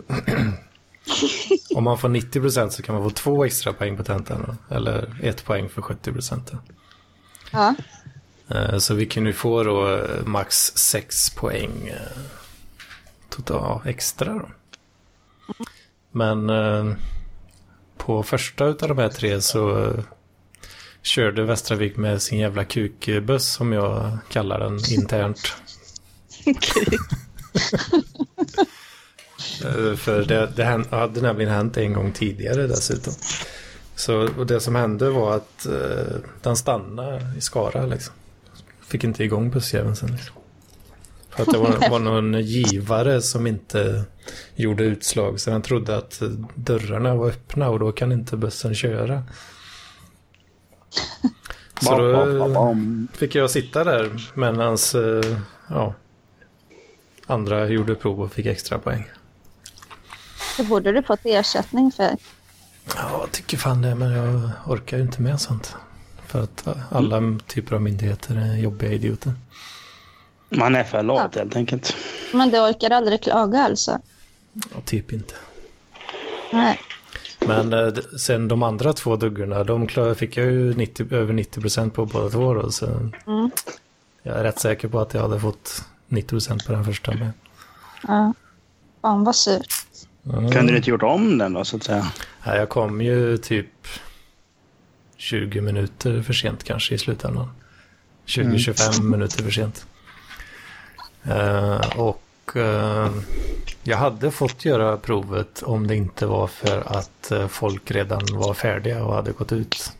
Om man får 90 procent så kan man få två extra poäng på tentan. Eller ett poäng för 70 procent. Ja. Eh, Så vi kan ju få då eh, max 6 poäng eh, total, ja, extra då. Men på första utav de här tre så körde Västravik med sin jävla kukbuss som jag kallar den internt. Eh, För det, det hade nämligen hänt en gång tidigare dessutom. Så och det som hände var att eh, den stannade i Skara liksom. Fick inte igång bussjäveln sen. Liksom. För att det var, var någon givare som inte gjorde utslag. Så han trodde att dörrarna var öppna och då kan inte bussen köra. Så då fick jag sitta där medan eh, ja, andra gjorde prov och fick extra poäng. Det borde du fått ersättning för. Ja, jag tycker fan det, men jag orkar ju inte med sånt. För att alla typer av myndigheter är jobbiga idioter. Man är för lat helt enkelt. Men du orkar aldrig klaga alltså? Ja, typ inte. Nej. Men eh, sen de andra två duggorna, de klar, fick jag ju 90, över 90 procent på båda två då. Så Mm. jag är rätt säker på att jag hade fått 90 procent på den första med. Ja. Fan vad surt. Mm. Kunde du inte gjort om den då så att säga? Ja, jag kom ju typ 20 minuter för sent kanske i slutändan. 20-25 minuter för sent. Eh, och eh, jag hade fått göra provet om det inte var för att eh, folk redan var färdiga och hade gått ut.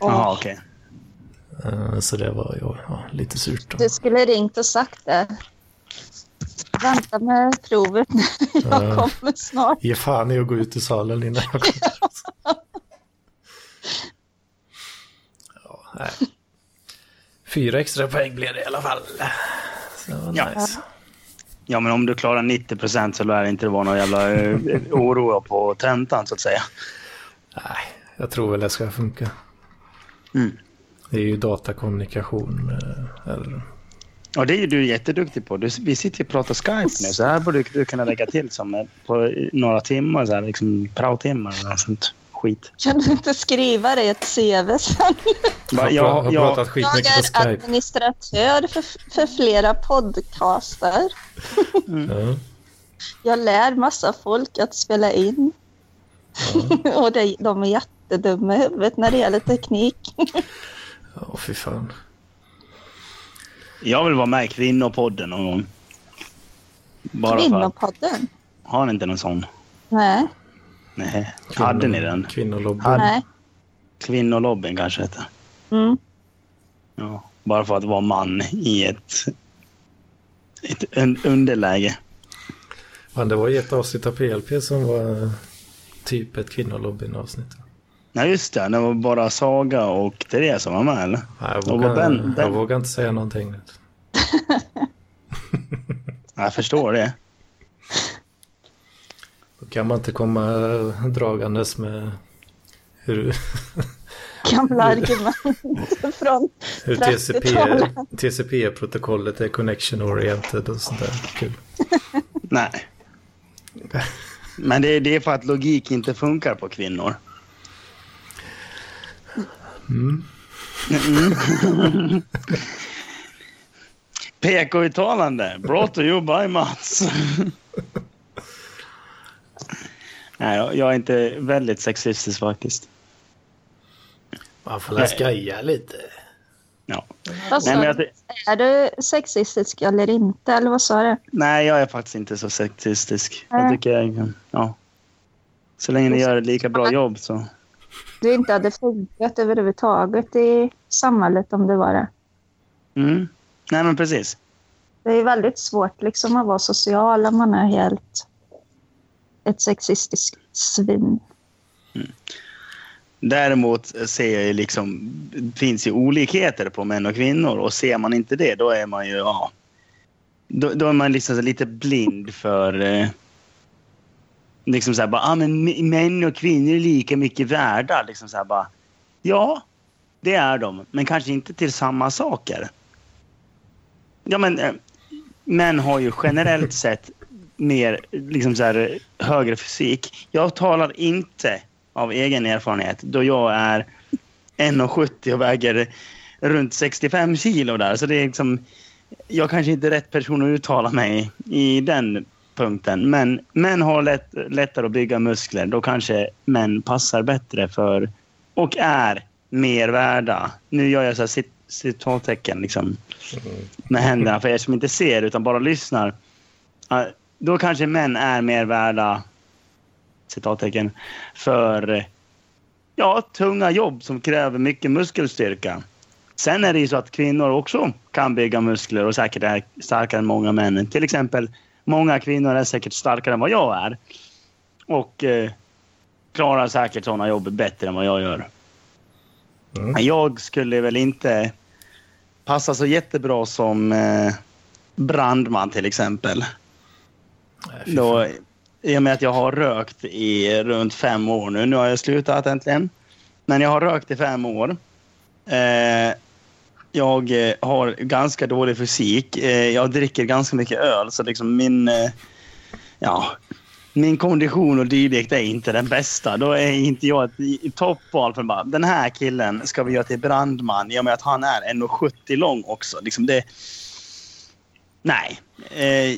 Jaha, okej. Eh, så det var ju ja, lite surt. Då. Du skulle ringt och sagt det. Vänta med provet nu. Jag Ja. kommer snart. Ge fan i att gå ut ur salen innan jag kommer. ja, nej. Fyra extra poäng blev det i alla fall. Så det var Ja. nice. Ja, men om du klarar 90 procent så lär det inte vara någon jävla eh, oro på tentan så att säga. Nej, jag tror väl det ska funka. Mm. Det är ju datakommunikation. eh, Eller, Och det är ju du jätteduktig på. Du, vi sitter ju och pratar Skype nu, så här borde du kunna lägga till som eh, på några timmar, så här, liksom praotimmar eller något sånt skit. Kan du inte skriva det i ett CV sen? Va, jag, jag, har jag, pratat Jag skitmycket på är administratör för, för flera podcaster. Ja, Jag lär massa folk att spela in. ja. Och det, de är jättedumma i huvudet när det gäller teknik. Åh, fy fan. jag vill vara med i Kvinnopodden någon gång. Bara för Kvinnopodden? har ni inte någon sån? Nej. Nej. Hade ni den? Kvinnolobbyn. Hade- Nej. Kvinnolobbyn kanske heter. Mm. Ja. Bara för att vara man i ett, ett un- underläge. Fan, det var ju ett avsnitt av PLP som var typ ett kvinnolobbyn-avsnitt. Nej, just det. Det var bara Saga och Therese som var med, eller? Nej, jag, vågar, Ben- Ben- jag vågar inte säga någonting. Jag förstår det. Kan man inte komma dragandes med hur, Gamla argument från hur 30-talet. TCP, TCP-protokollet är connection oriented och sånt där. Kul. Nej. Men det, det är för att logik inte funkar på kvinnor. Mm. Mm. PK-uttalande. Brought to you by Mats. Nej, jag, jag är inte väldigt sexistisk faktiskt. Man får skoja lite. Ja. Sa Nej, men jag, du? Är du sexistisk eller inte? Eller vad sa du? nej, jag är faktiskt inte så sexistisk. Jag Nej. tycker jag ja. Så länge ni gör ett lika bra jobb så. Du inte hade funkat överhuvudtaget i samhället om det var det. Mm. Nej, men precis. Det är väldigt svårt liksom att vara social om man är helt ett sexistiskt svin. Mm. Däremot ser jag ju liksom, det finns ju olikheter på män och kvinnor och ser man inte det då är man ju, ja. då, då är man liksom lite blind för... Eh, liksom så här bara, ah, men män och kvinnor är lika mycket värda. Liksom så här bara, ja, det är de, men kanske inte till samma saker. Ja, men eh, män har ju generellt sett mer, liksom så här, högre fysik. Jag talar inte av egen erfarenhet då jag är 1,70 och väger runt 65 kilo där. Så det är liksom, jag kanske inte är rätt person att uttala mig i den punkten. Men män har lätt, lättare att bygga muskler. Då kanske män passar bättre för och är mer värda. Nu gör jag så här citattecken liksom, med händerna för er som inte ser utan bara lyssnar. Då kanske män är mer värda citattecken för ja, tunga jobb som kräver mycket muskelstyrka. Sen är det ju så att kvinnor också kan bygga muskler och säkert är starkare än många män. Till exempel, många kvinnor är säkert starkare än vad jag är. Och eh, klarar säkert sådana jobb bättre än vad jag gör. Mm. Jag skulle väl inte passa så jättebra som eh, brandman till exempel. Nej, Då, I och med att jag har rökt i runt fem år nu. Nu har jag slutat äntligen. Men jag har rökt i fem år. Eh, jag eh, har ganska dålig fysik. Eh, jag dricker ganska mycket öl, så liksom min... Eh, ja, min kondition och dylikt är inte den bästa. Då är inte jag ett toppval för bara, den här killen ska vi göra till brandman i och med att han är 1,70 lång också. Liksom det, nej,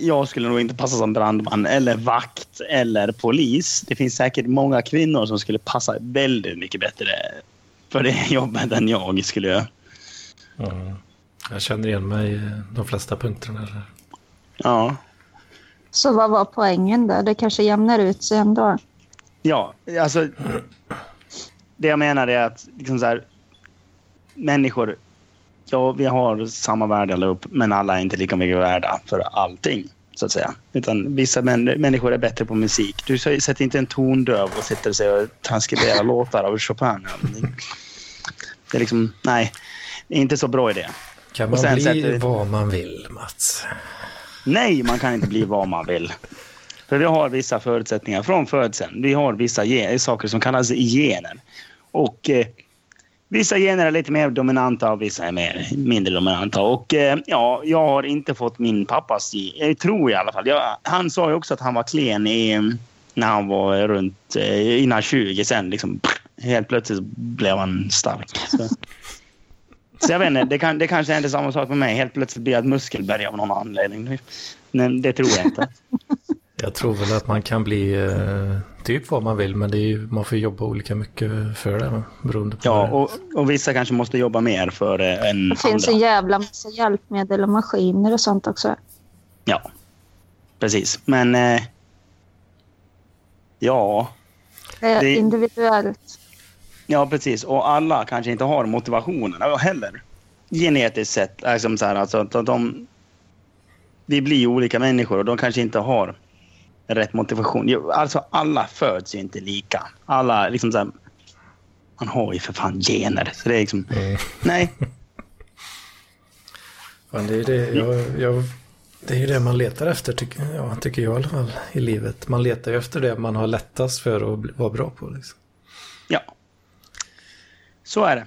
jag skulle nog inte passa som brandman eller vakt eller polis. Det finns säkert många kvinnor som skulle passa väldigt mycket bättre för det jobbet än jag skulle göra. Mm. Jag känner igen mig i de flesta punkterna. Ja. Så vad var poängen där? Det kanske jämnar ut sig ändå? Ja, alltså. Det jag menar är att liksom så här, människor, ja, vi har samma värde allihop, men alla är inte lika mycket värda för allting. Så att säga. Utan vissa män, människor är bättre på musik. Du sätter inte en tondöv och sitter sig och transkriberar låtar av Chopin. Det är liksom, nej. Det är inte så bra idé. Kan man bli sätter... vad man vill, Mats? Nej, man kan inte bli vad man vill. För vi har vissa förutsättningar från födseln. Vi har vissa saker som kallas gener. Och eh, vissa gener är lite mer dominanta och vissa är mer, mindre dominanta. Och eh, ja, jag har inte fått min pappas Jag eh, tror i alla fall. Jag, han sa ju också att han var klen i, när han var runt eh, innan 20. Sen liksom, helt plötsligt blev han stark. Så. Så jag vet inte, det, kan, det kanske är samma sak med mig. Helt plötsligt blir jag ett muskelberg av någon anledning. Men det tror jag inte. Jag tror väl att man kan bli eh, typ vad man vill, men det är ju, man får jobba olika mycket för det. Beroende på ja, och, och, vissa kanske måste jobba mer för det än andra. Det finns en jävla massa hjälpmedel och maskiner och sånt också. Ja, precis. Men... Eh, ja. Det är det, individuellt. Ja, precis. Och alla kanske inte har motivationen heller. Genetiskt sett. Liksom så här, alltså, att de, vi blir olika människor och de kanske inte har rätt motivation. Alltså alla föds ju inte lika. Alla liksom så här, man har ju för fan gener. Så det är liksom, mm. nej. Men det är det, jag, jag, det är ju det man letar efter, tycker, ja, tycker jag i alla fall, i livet. Man letar ju efter det man har lättast för att vara bra på. Liksom. Ja, så är det.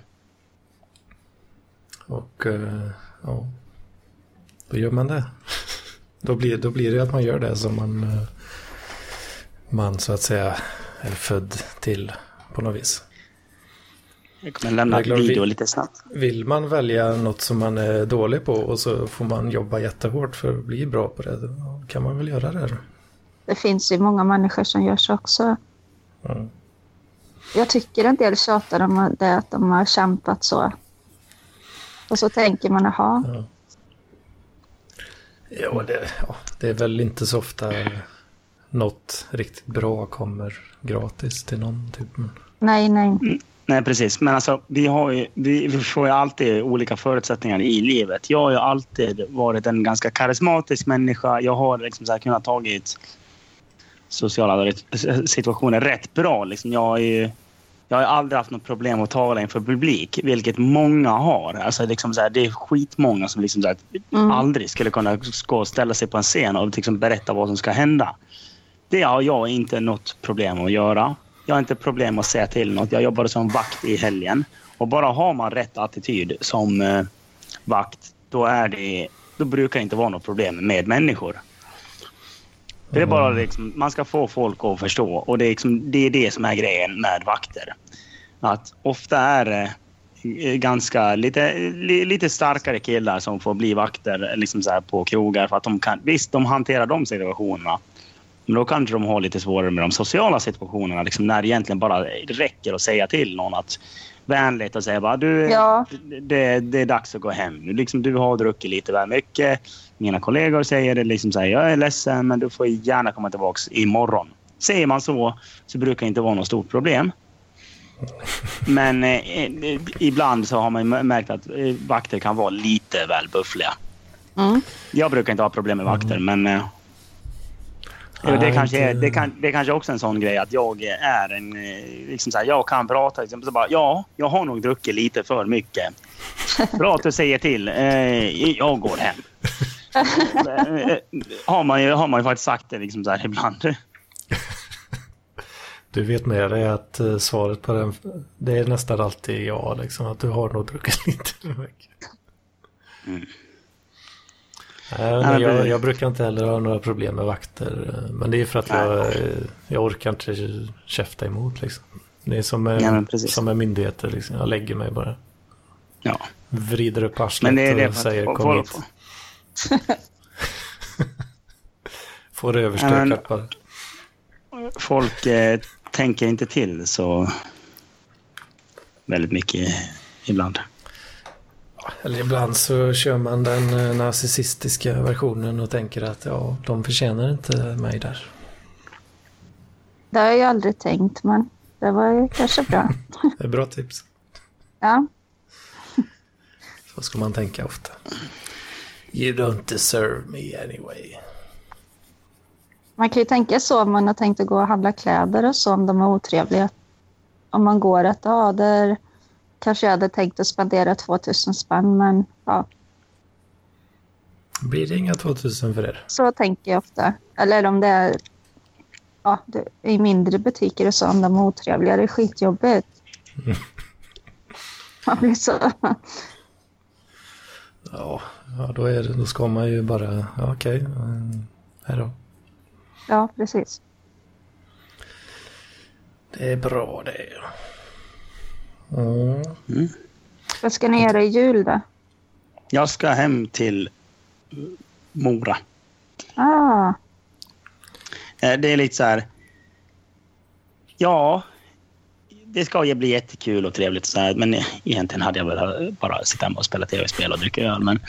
Och uh, ja, då gör man det. då, blir, då blir det att man gör det som man, uh, man så att säga är född till på något vis. Jag kommer lämna en video vill, lite snabbt. Vill man välja något som man är dålig på och så får man jobba jättehårt för att bli bra på det, då kan man väl göra det. Det finns ju många människor som gör så också. Mm. Jag tycker en del tjatar om det att de har kämpat så. Och så tänker man, jaha. Ja. Ja det, ja, det är väl inte så ofta något riktigt bra kommer gratis till någon. Typ. Nej, nej. Mm, nej, precis. Men alltså, vi, har ju, vi, vi får ju alltid olika förutsättningar i livet. Jag har ju alltid varit en ganska karismatisk människa. Jag har liksom så här kunnat tagit sociala situationer rätt bra. Liksom jag är ju Jag har aldrig haft något problem att tala inför publik, vilket många har. Alltså liksom så här, det är skitmånga som liksom så här, Mm. aldrig skulle kunna gå och ställa sig på en scen och liksom berätta vad som ska hända. Det har jag inte något problem att göra. Jag har inte problem att säga till något. Jag jobbade som vakt i helgen. Och bara har man rätt attityd som eh, vakt, då, är det, då brukar det inte vara något problem med människor. Det är bara liksom, man ska få folk att förstå och det är, liksom, det är det som är grejen med vakter. Att ofta är det eh, ganska lite, li, lite starkare killar som får bli vakter liksom så här på krogar för att de kan, visst de hanterar de situationerna. Men då kanske de har lite svårare med de sociala situationerna liksom när det egentligen bara räcker att säga till någon att vänligt och säga bara du, Ja. det, det är dags att gå hem. Nu, Liksom, du har druckit lite väl mycket. Mina kollegor säger det liksom så här, jag är ledsen men du får gärna komma tillbaka imorgon. Säger man så så brukar det inte vara något stort problem. Men eh, eh, ibland så har man märkt att eh, vakter kan vara lite väl buffliga. Mm. Jag brukar inte ha problem med vakter men eh, det, Nej, kanske är, det, kan, det kanske också är en sån grej att jag är en... eh, Liksom så här, jag kan prata. Liksom, så bara, ja, jag har nog druckit lite för mycket. Bra att du säger till. Eh, jag går hem. Eh, har, man ju, har man ju faktiskt sagt det liksom så här ibland. Du vet med dig att eh, svaret på den, det är nästan alltid ja, liksom att du har nog druckit lite för mycket. Mm. Nej, jag, jag brukar inte heller ha några problem med vakter. Men det är för att jag, jag orkar inte käfta emot liksom. Det är som med, Ja, som med myndigheter liksom. Jag lägger mig bara. Ja. Vrider upp arslet Men det är det och säger kom folk, hit. Får det överstökat bara. folk eh, tänker inte till så väldigt mycket ibland. Eller ibland så kör man den eh, narcissistiska versionen och tänker att ja, de förtjänar inte mig där. Det har jag aldrig tänkt, men det var ju kanske bra. Det är bra tips. Ja, Så ska man tänka ofta. You don't deserve me anyway. man kan ju tänka så om man har tänkt att gå och handla kläder och så om de är otrevliga. Om man går att ja, där kanske jag hade tänkt att spendera 2000 spänn, men ja, Blir det inga 2000 för er? så tänker jag ofta. Eller om det är ja, det, i mindre butiker och så, om de är otrevliga, det är skitjobbigt. Man blir så... Ja, ja då, är det, då ska man ju bara, ja, okej, mm, här då. Ja, precis. Det är bra det. Mm. Vad ska ni göra i jul då? Jag ska hem till Mora. Ah, Eh, Det är lite så här... Ja, det ska ju bli jättekul och trevligt. Så här, men egentligen hade jag velat bara sitta hemma och spela tv-spel och dricka öl. Men,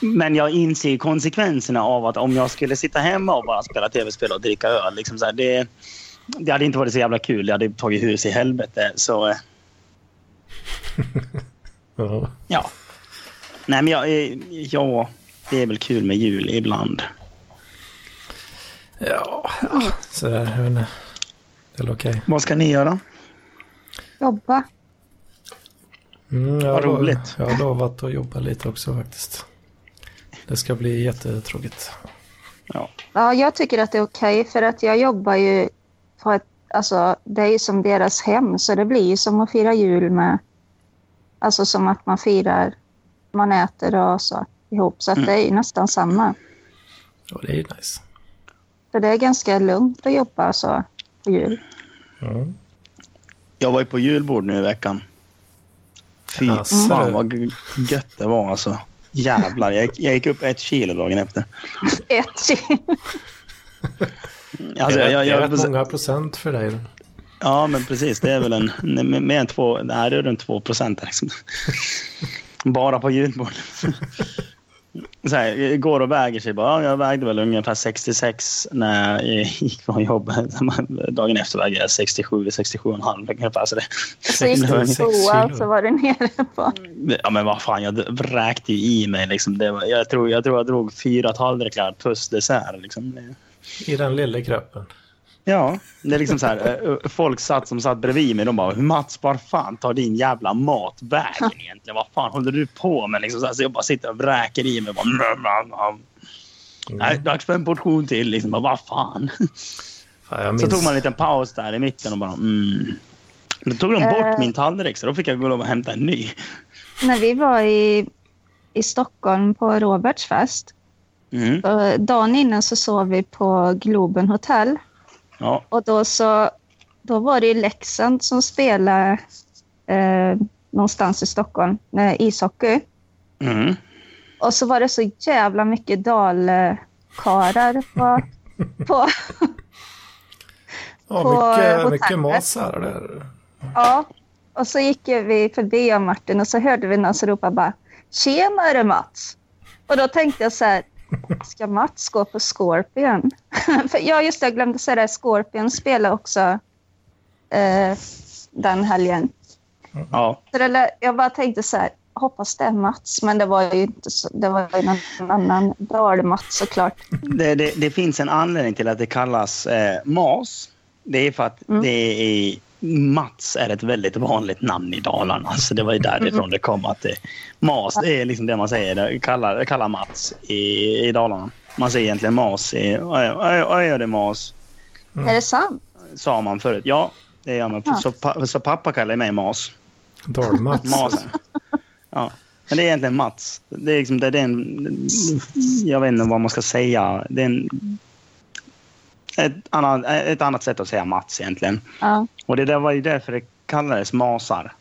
men jag inser konsekvenserna av att om jag skulle sitta hemma och bara spela tv-spel och dricka öl. Liksom så här, det, det hade inte varit så jävla kul. Jag hade tagit hus i helvete. Så eh, Ja. ja. Nej, men jag, eh, ja, det är väl kul med jul ibland. Ja, sådär, jag vet inte. Det är okej. Vad ska ni göra? jobba. Mm, jag, Vad har- roligt. Jag har lovat att jobba lite också faktiskt. Det ska bli jättetråkigt. Ja. Ja, jag tycker att det är okej för att jag jobbar ju på ett, alltså det är ju som deras hem så det blir ju som att fira jul med, alltså som att man firar, man äter och så ihop så att Mm. det är ju nästan samma. Ja, det är ju nice. Så det är ganska lugnt att jobba så på jul. Mm. Jag var ju på julbord nu i veckan. Fy Jaså, fan vad g- gött det var alltså. Jävlar, jag, gick- jag gick upp ett kilo dagen efter. Ett kilo. Alltså, det är, jag, det är jag, rätt många procent för dig. ja, men precis. Det är väl en, mer än två, nej, det är runt två procent. Liksom. Bara på julbord. Så här, går och väger sig. Bara, ja, jag vägde väl ungefär 66 när jag gick från jobbet. Dagen efter vägde jag 67, 67,5 ungefär. Så det, Så gick du på 66 toa kilo. och så var du nere på. Ja men vad fan, jag vräkte ju i mig liksom. Det var, jag, tror, jag tror jag drog fyra tallrikar plus dessert liksom. I den lilla kroppen. Ja, det är liksom så här. eh, Folk satt som satt bredvid mig. De bara Mats, var fan tar din jävla mat vägen egentligen? Vad fan håller du på med? Liksom så, här, så jag bara sitter och vräker i mig. Bara, "Mm, mm, mm." Nej, dags för en portion till. Liksom. Vad fan? Jag Så tog man en liten paus där i mitten och bara mm. Då tog de bort Eh. min tallrik så då fick jag gå och hämta en ny. När vi var i, i Stockholm på Roberts fest. Mm. och Dagen innan så sov vi på Globen Hotel. Ja. Och då så då var det ju Leksand som spelade eh, någonstans i Stockholm, eh, ishockey. Mm. Och så var det så jävla mycket dalkarar på, på ja, på mycket, hotellet. mycket masar där. Ja, och så gick vi förbi och Martin och så hörde vi någon som ropade bara “Tjenare Mats!” Och då tänkte jag så här, ska Mats gå på Scorpion? För ja, just det, jag glömde säga det, Scorpion spelar också eh, den helgen. Ja. Så det, lä- jag bara tänkte så här, hoppas det är Mats, men det var ju inte så, det var ju någon annan Dal-Mats såklart. Det, det, det finns en anledning till att det kallas eh, MAS. Det är för att Mm. det är, Mats är ett väldigt vanligt namn i Dalarna. Så det var ju därifrån det kom. att det, MAS det är liksom det man säger, det kallar, kallar Mats i, i Dalarna. Man säger egentligen MAS. I, oj, oj, oj, är det MAS? Är det sant? Sa man förut. Ja, det gör man. Ja. Så, pa, så pappa kallar mig MAS. Dalmats. Masen. Ja. Men det är egentligen Mats. Det är liksom, det är en, jag vet inte vad man ska säga. Det är en, ett, annat, ett annat sätt att säga Mats egentligen. Ja. Och det där var ju därför det kallades masar.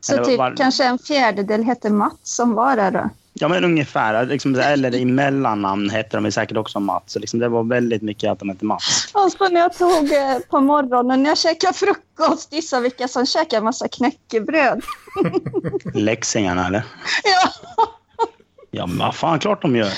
Så Eller typ var- kanske en fjärdedel hette Mats som var där då? Ja, men ungefär. Liksom, eller i mellannamn hette de säkert också Mats. Så liksom, det var väldigt mycket att de hette Mats. Och så när jag tog eh, på morgonen när jag käkade frukost, gissa vilka som käkade massa knäckebröd. Leksingarna, eller? Ja, Ja, men vad fan, klart de gör.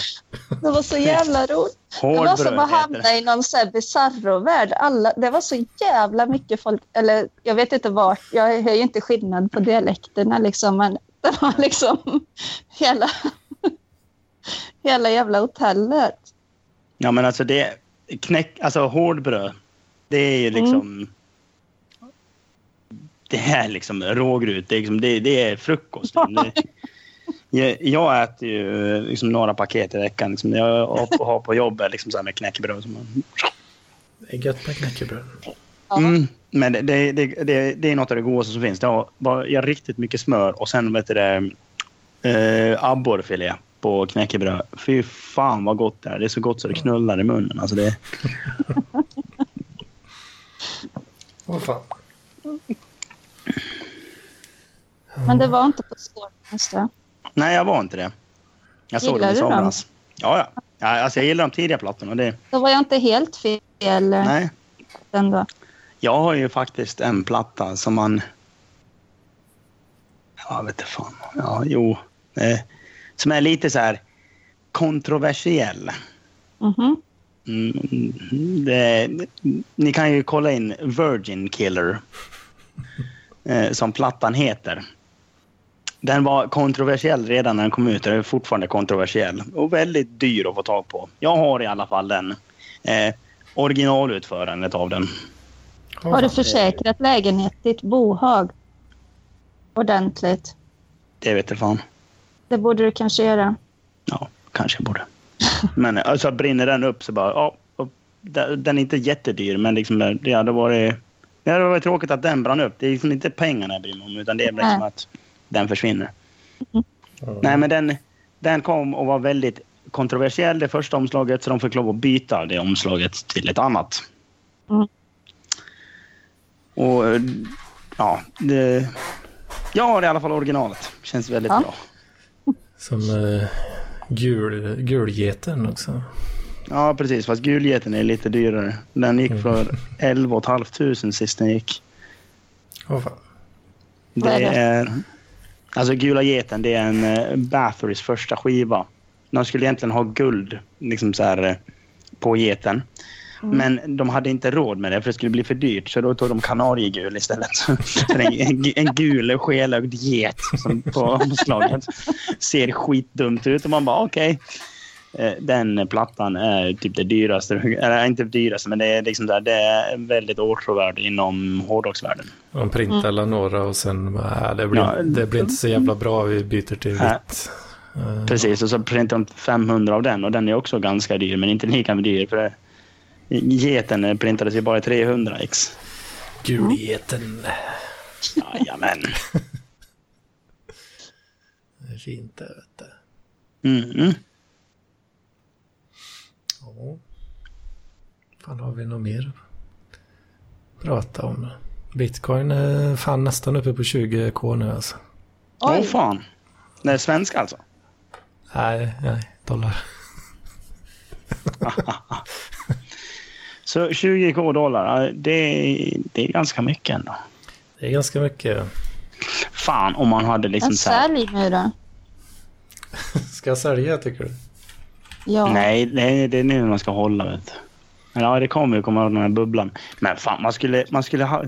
det var så jävla roligt. Det var som att hamna i någon så bizarro-värld. Alla, det var så jävla mycket folk, eller jag vet inte vart, jag hör ju inte skillnad på dialekterna liksom, men det var liksom hela, hela jävla hotellet. Ja, men alltså det... Knäck, alltså hårdbröd. Det är ju liksom... Det är liksom rågrut. Det är, liksom, det, det är frukost. Det, jag, jag äter ju liksom några paket i veckan. Liksom, jag har, på jobbet liksom så här med knäckebröd. Som man, Det är gött med knäckebröd. Mm, men det, det, det, det, det är något av det godaste som finns. Det har bara, jag har riktigt mycket smör och sen vet du det, eh, abborrfilé på knäckebröd. Fy fan vad gott det är. Det är så gott så det knullar i munnen. Alltså det, Vad fan. Men det var inte på Scorpions då. Nej, jag var inte det. Jag såg Gillar dem i du dem? somras. Ja, ja. ja alltså, jag gillar de tidiga plattorna. Det, Då var jag inte helt fel eh, nej. ändå. Jag har ju faktiskt en platta som man... Ja, vet inte fan. Ja, jo. Eh, som är lite så här kontroversiell. Mhm. Mm, det, ni kan ju kolla in Virgin Killer. Eh, som plattan heter. Den var kontroversiell redan när den kom ut. Den är fortfarande kontroversiell. Och väldigt dyr att få tag på. Jag har i alla fall den. Eh, originalutförandet av den. Har du försäkrat lägenhet, ditt bohag? Ordentligt. Det vet jag fan. Det borde du kanske göra. Ja, kanske jag borde. Men alltså, brinner den upp så bara... Ja, och den är inte jättedyr, men liksom, det hade varit... Det hade varit tråkigt att den brann upp. Det är liksom inte pengarna jag bryr mig om, utan det är liksom att den försvinner. Ja. Nej, men den, den kom och var väldigt kontroversiell det första omslaget, så de fick lov att byta det omslaget till ett annat. Mm. Och eh, ja, det, jag har i alla fall originalet. Känns väldigt Ja. bra. Som uh, gul, gulgeten också. Ja, precis. Fast gulgeten är lite dyrare. Den gick Mm. för 11 500 sist den gick. Åh fan. Vad är Det det? är... Alltså Gula geten, det är en uh, Batherys första skiva. De skulle egentligen ha guld liksom så här, eh, på geten. Mm. Men de hade inte råd med det för det skulle bli för dyrt. Så då tog de kanariegul istället. En, en, gul skelögd get som på omslaget. Ser skitdumt ut och man bara okej. eh, den plattan är typ det dyraste. Eller inte det dyraste, men det är liksom där, det är väldigt åtråvärd inom hårdrocksvärlden. De printar alla några och sen, äh, det, blir, Ja. det blir inte så jävla bra, vi byter till vitt. Eh, Precis, och så printar de 500 av den och den är också ganska dyr, men inte lika dyr. För det, geten printades ju bara i 300 ex. Gulgeten. Jajamän. Det är fint det, vet du. Mm. Ja. Fan, har vi något mer att prata om? Bitcoin är fan nästan uppe på 20k nu alltså. Åh Oj. fan. Det är svenska alltså? Nej, nej, dollar. Så 20k dollar, det, det är ganska mycket ändå. Det är ganska mycket. Fan om man hade liksom Men så här, sälj nu då. Ska jag sälja tycker du? Ja. Nej, det, det är nu man ska hålla vet du. Men Ja, det kommer ju komma den här bubblan. Men fan, man skulle, man skulle ha...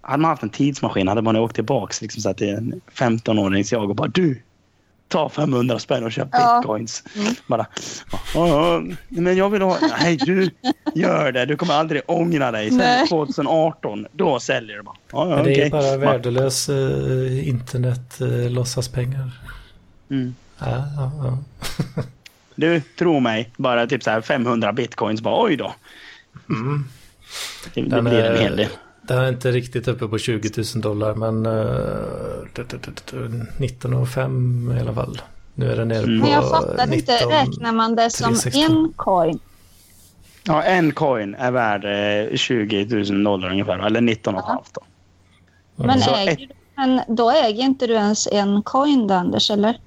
Hade man haft en tidsmaskin hade man åkt tillbaka liksom, så att det är en 15-årings jag och bara du, ta 500 spänn och köp Ja. bitcoins. Mm. Bara, "Ja, ja, men jag vill ha... Nej, du gör det. Du kommer aldrig ångra dig. Sen Nej. 2018, då säljer du bara. Ja, ja, Men det är okej. bara värdelös uh, internet uh, låtsaspengar. Mm. Ja, ja, ja. Du, tro mig, bara typ så här 500 bitcoins. Bara, oj då. Mm. Det, det Den blir en är- hel del. Den är inte riktigt uppe på 20 000 dollar men uh, 19,5 i alla fall. Nu är den nere på Mm. Men jag fattar 19. inte. Räknar man det som 316. en coin? Ja, en coin är värd eh, 20 000 dollar ungefär. Eller 19 och ett Ja. halvt då. Men, äger, du- men då äger inte du ens en coin då, Anders, eller?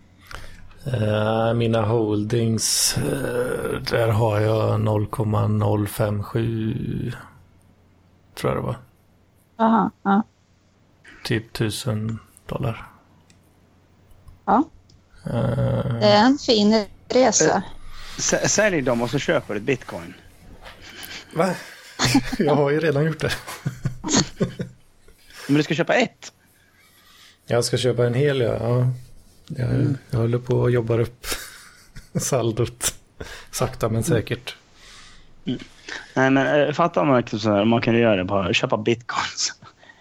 Eh, mina holdings, eh, där har jag 0,057 tror jag det var. Jaha, ja. Typ 1000 dollar. ja. Eh, Det är en fin resa. Sälj dem och så köper du ett bitcoin. Va? jag har ju redan gjort det. Men du ska köpa ett. Jag ska köpa en hel, ja. Ja. Jag, jag håller på att jobba upp saldot. Sakta men säkert. Nej, men äh, fattar man liksom så här, man kunde göra det på köpa bitcoins.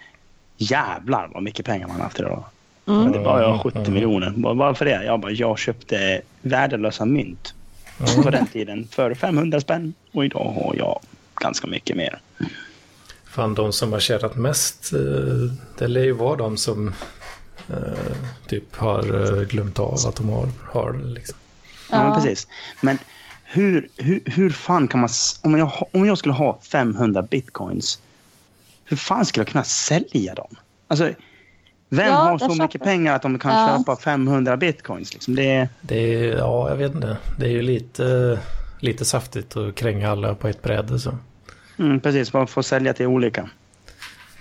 Jävlar vad mycket pengar man haft idag. Mm. Men det var jag 70 Mm. miljoner. Bara- Varför det? Jag bara, jag köpte värdelösa mynt på den tiden för 500 spänn. Och idag har jag ganska mycket mer. Fan, de som har tjänat mest, eh, det lär ju vara de som eh, typ har eh, glömt av att de har, har det. Liksom. Ja, Ja. precis. Men hur, hur, hur fan kan man... Om jag, om jag skulle ha 500 bitcoins, hur fan skulle jag kunna sälja dem? Alltså, vem Ja, har så mycket pengar att de kan Ja. köpa 500 bitcoins? Liksom? Det är, Det är, ja, jag vet inte. Det är ju lite, lite saftigt att kränga alla på ett bräde så. mm, precis, man får sälja till olika.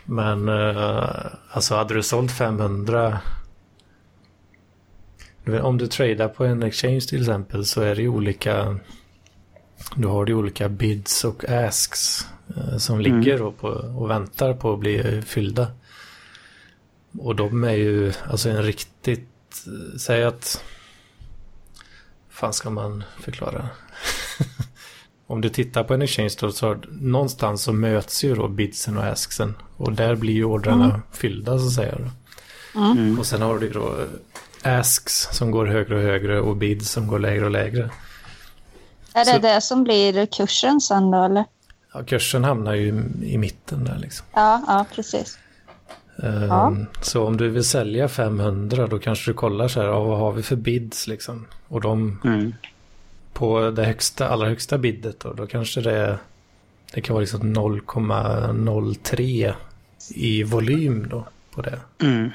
Men eh, alltså hade du sålt 500 du vet, om du tradar på en exchange till exempel så är det ju olika du har ju olika bids och asks eh, som ligger då på, och väntar på att bli fyllda. Och de är ju alltså en riktigt, säg att fan ska man förklara? Om du tittar på en exchange då så någonstans så möts ju då bidsen och asksen. Och där blir ju ordrarna fyllda så att säga. Då. Mm. Och sen har du då eh, asks som går högre och högre och bids som går lägre och lägre. Är det Så- det som blir kursen sen då, eller? Ja, kursen hamnar ju i- mitten där liksom. Ja, ja precis. Ehm, Ja. Så om du vill sälja 500 då kanske du kollar så här, ja, vad har vi för bids liksom? Och de Mm. På det högsta, allra högsta bidet då, då kanske det det kan vara liksom 0,03 i volym då på det. Mm.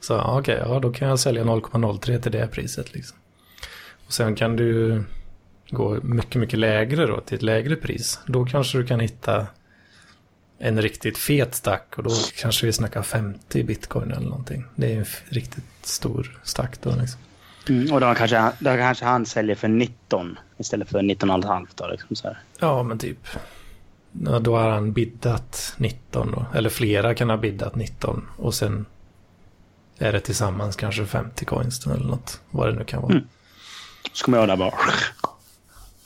Så okej, ja då kan jag sälja 0,03 till det priset liksom. Och sen kan du gå mycket, mycket lägre då till ett lägre pris. Då kanske du kan hitta en riktigt fet stack och då kanske vi snackar 50 bitcoin eller någonting. Det är en riktigt stor stack då liksom. Mm. Och då kanske, då kanske han säljer för 19 istället för 19,5 då. Liksom så här. Ja, men typ. Ja, då har han biddat 19 då. Eller flera kan ha biddat 19. Och sen är det tillsammans kanske 50 coins eller något. Vad det nu kan vara. Mm. Så kommer jag där bara...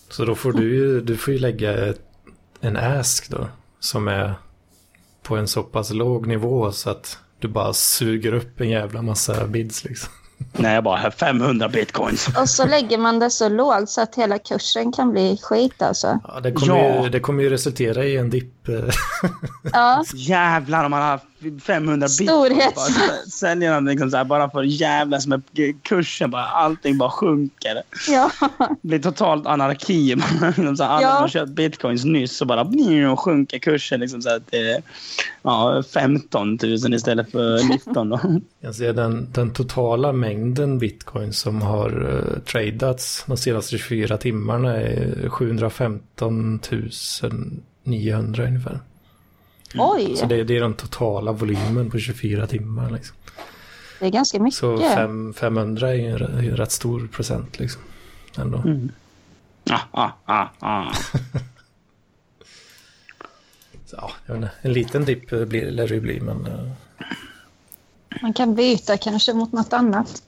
Så då får du ju, du får ju lägga ett, en ask då. Som är på en så pass låg nivå så att du bara suger upp en jävla massa bids liksom. Nej, jag bara, här 500 bitcoins. Och så lägger man det så lågt så att hela kursen kan bli skit alltså. Ja, det kommer, Ja. Ju, det kommer ju resultera i en dipp. eh, Ja, Jävlar om man har 500 bitcoins. Säljer den liksom så här, bara för jävlas med kursen. Bara, allting bara sjunker. ja. Det blir totalt anarki. Liksom så här, alla Ja. som har köpt bitcoins nyss så bara och sjunker kursen liksom så här till ja, 15 000 istället för 19 då. Jag ser den, den totala mängden bitcoin som har uh, tradats de senaste 24 timmarna är 715 900 ungefär. Oj, Så det, det är den totala volymen på 24 timmar. Liksom. det är ganska mycket. Så fem, 500 är ju en, rätt stor procent liksom. Ändå. Ah, ah, ah, ah. Så, ja, jag vet inte, en liten dipp blir, lär det ju bli men eh, Man kan byta kanske mot något annat.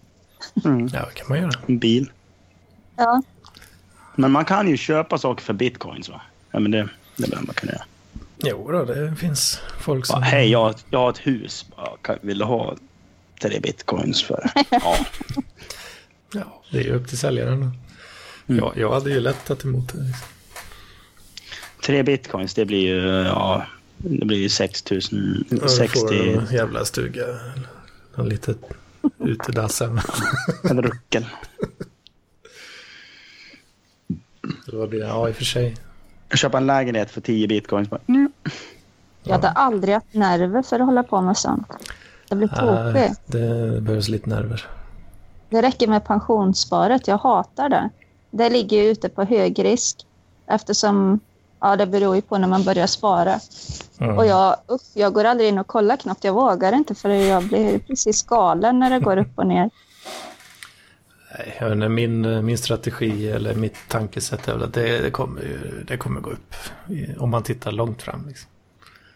Mm. ja, det kan man göra. En bil. Ja, Men man kan ju köpa saker för bitcoins va? Ja men det, det bör man kunna göra. Jo då, det finns folk som... Hej, jag, jag har ett hus. Bara, kan- Vill du ha tre bitcoins för? Ja. Ja, det är ju upp till säljaren. Mm. Ja, jag hade ju lätt tagit emot det. Liksom. Tre bitcoins, det blir ju, ja, det blir ju 6 000, Ja, då 60 får en jävla stuga. Någon litet utedass hemma. en ruckel. Vad blir det? Ja, i och för sig. Köper en lägenhet för 10 bitcoins. Bara, jag hade aldrig haft nerver för att hålla på med sånt. Jag blir tokig. Det behövs lite nerver. Det räcker med pensionssparet. Jag hatar det. Det ligger ju ute på hög risk eftersom ja, det beror ju på när man börjar spara. Mm. Och jag, upp, jag går aldrig in och kollar knappt. Jag vågar inte för jag blir precis galen när det går upp och ner. Nej, jag vet inte, min, min strategi eller mitt tankesätt är väl att det, det, kommer, det kommer gå upp. Om man tittar långt fram. Liksom.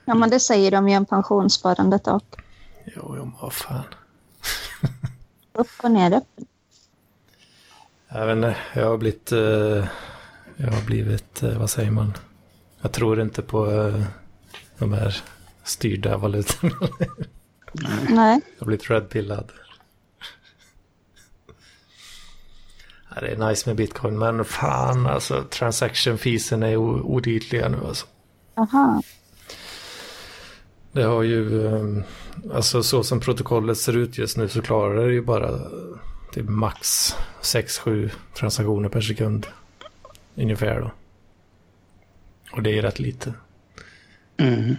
Ja, men det säger de ju om pensionssparandet och Jo, jo, vad fan. upp och ner. Upp. Jag vet inte, jag har blivit... eh, jag har blivit, eh, vad säger man? Jag tror inte på eh, de här styrda valutorna. Nej, Jag har blivit redpillad. Det är nice med bitcoin, men fan alltså transaction feesen är o- odydliga nu alltså. aha. Det har ju, eh, alltså så som protokollet ser ut just nu så klarar det ju bara typ max 6-7 transaktioner per sekund. Ungefär då. Och det är rätt lite. Mm.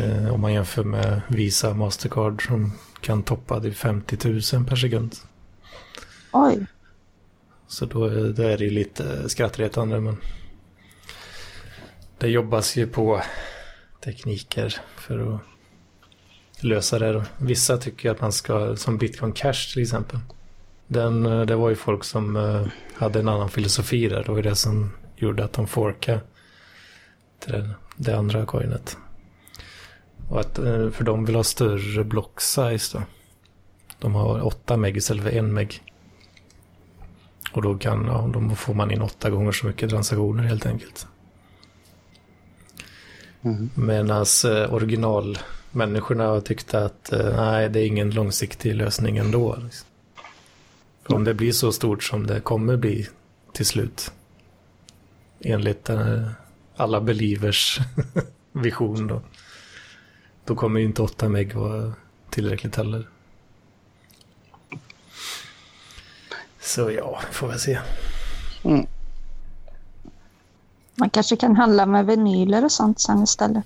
Eh, om man jämför med Visa Mastercard som kan toppa till 50 000 per sekund. Oj. Så då, är- det ju lite skrattretande men det jobbas ju på tekniker för att lösa det. då. Vissa tycker att man ska, som Bitcoin Cash till exempel. Den, eh, det var ju folk som eh, hade en annan filosofi där. Det var ju det som gjorde att de forkade det, det andra coinet. Och att, eh, för de vill ha större block size då. De har 8 meg istället för 1 meg. Och då, kan, ja, då får man in åtta gånger så mycket transaktioner helt enkelt. Mm. Medan eh, originalmänniskorna tyckte att eh, nej, det är ingen långsiktig lösning ändå. Liksom. Om det blir så stort som det kommer bli till slut. Enligt eh, alla believers vision då. Då kommer ju inte 8 meg vara tillräckligt heller. Så ja, får vi se. Mm. Man kanske kan handla med vinyler och sånt sen istället.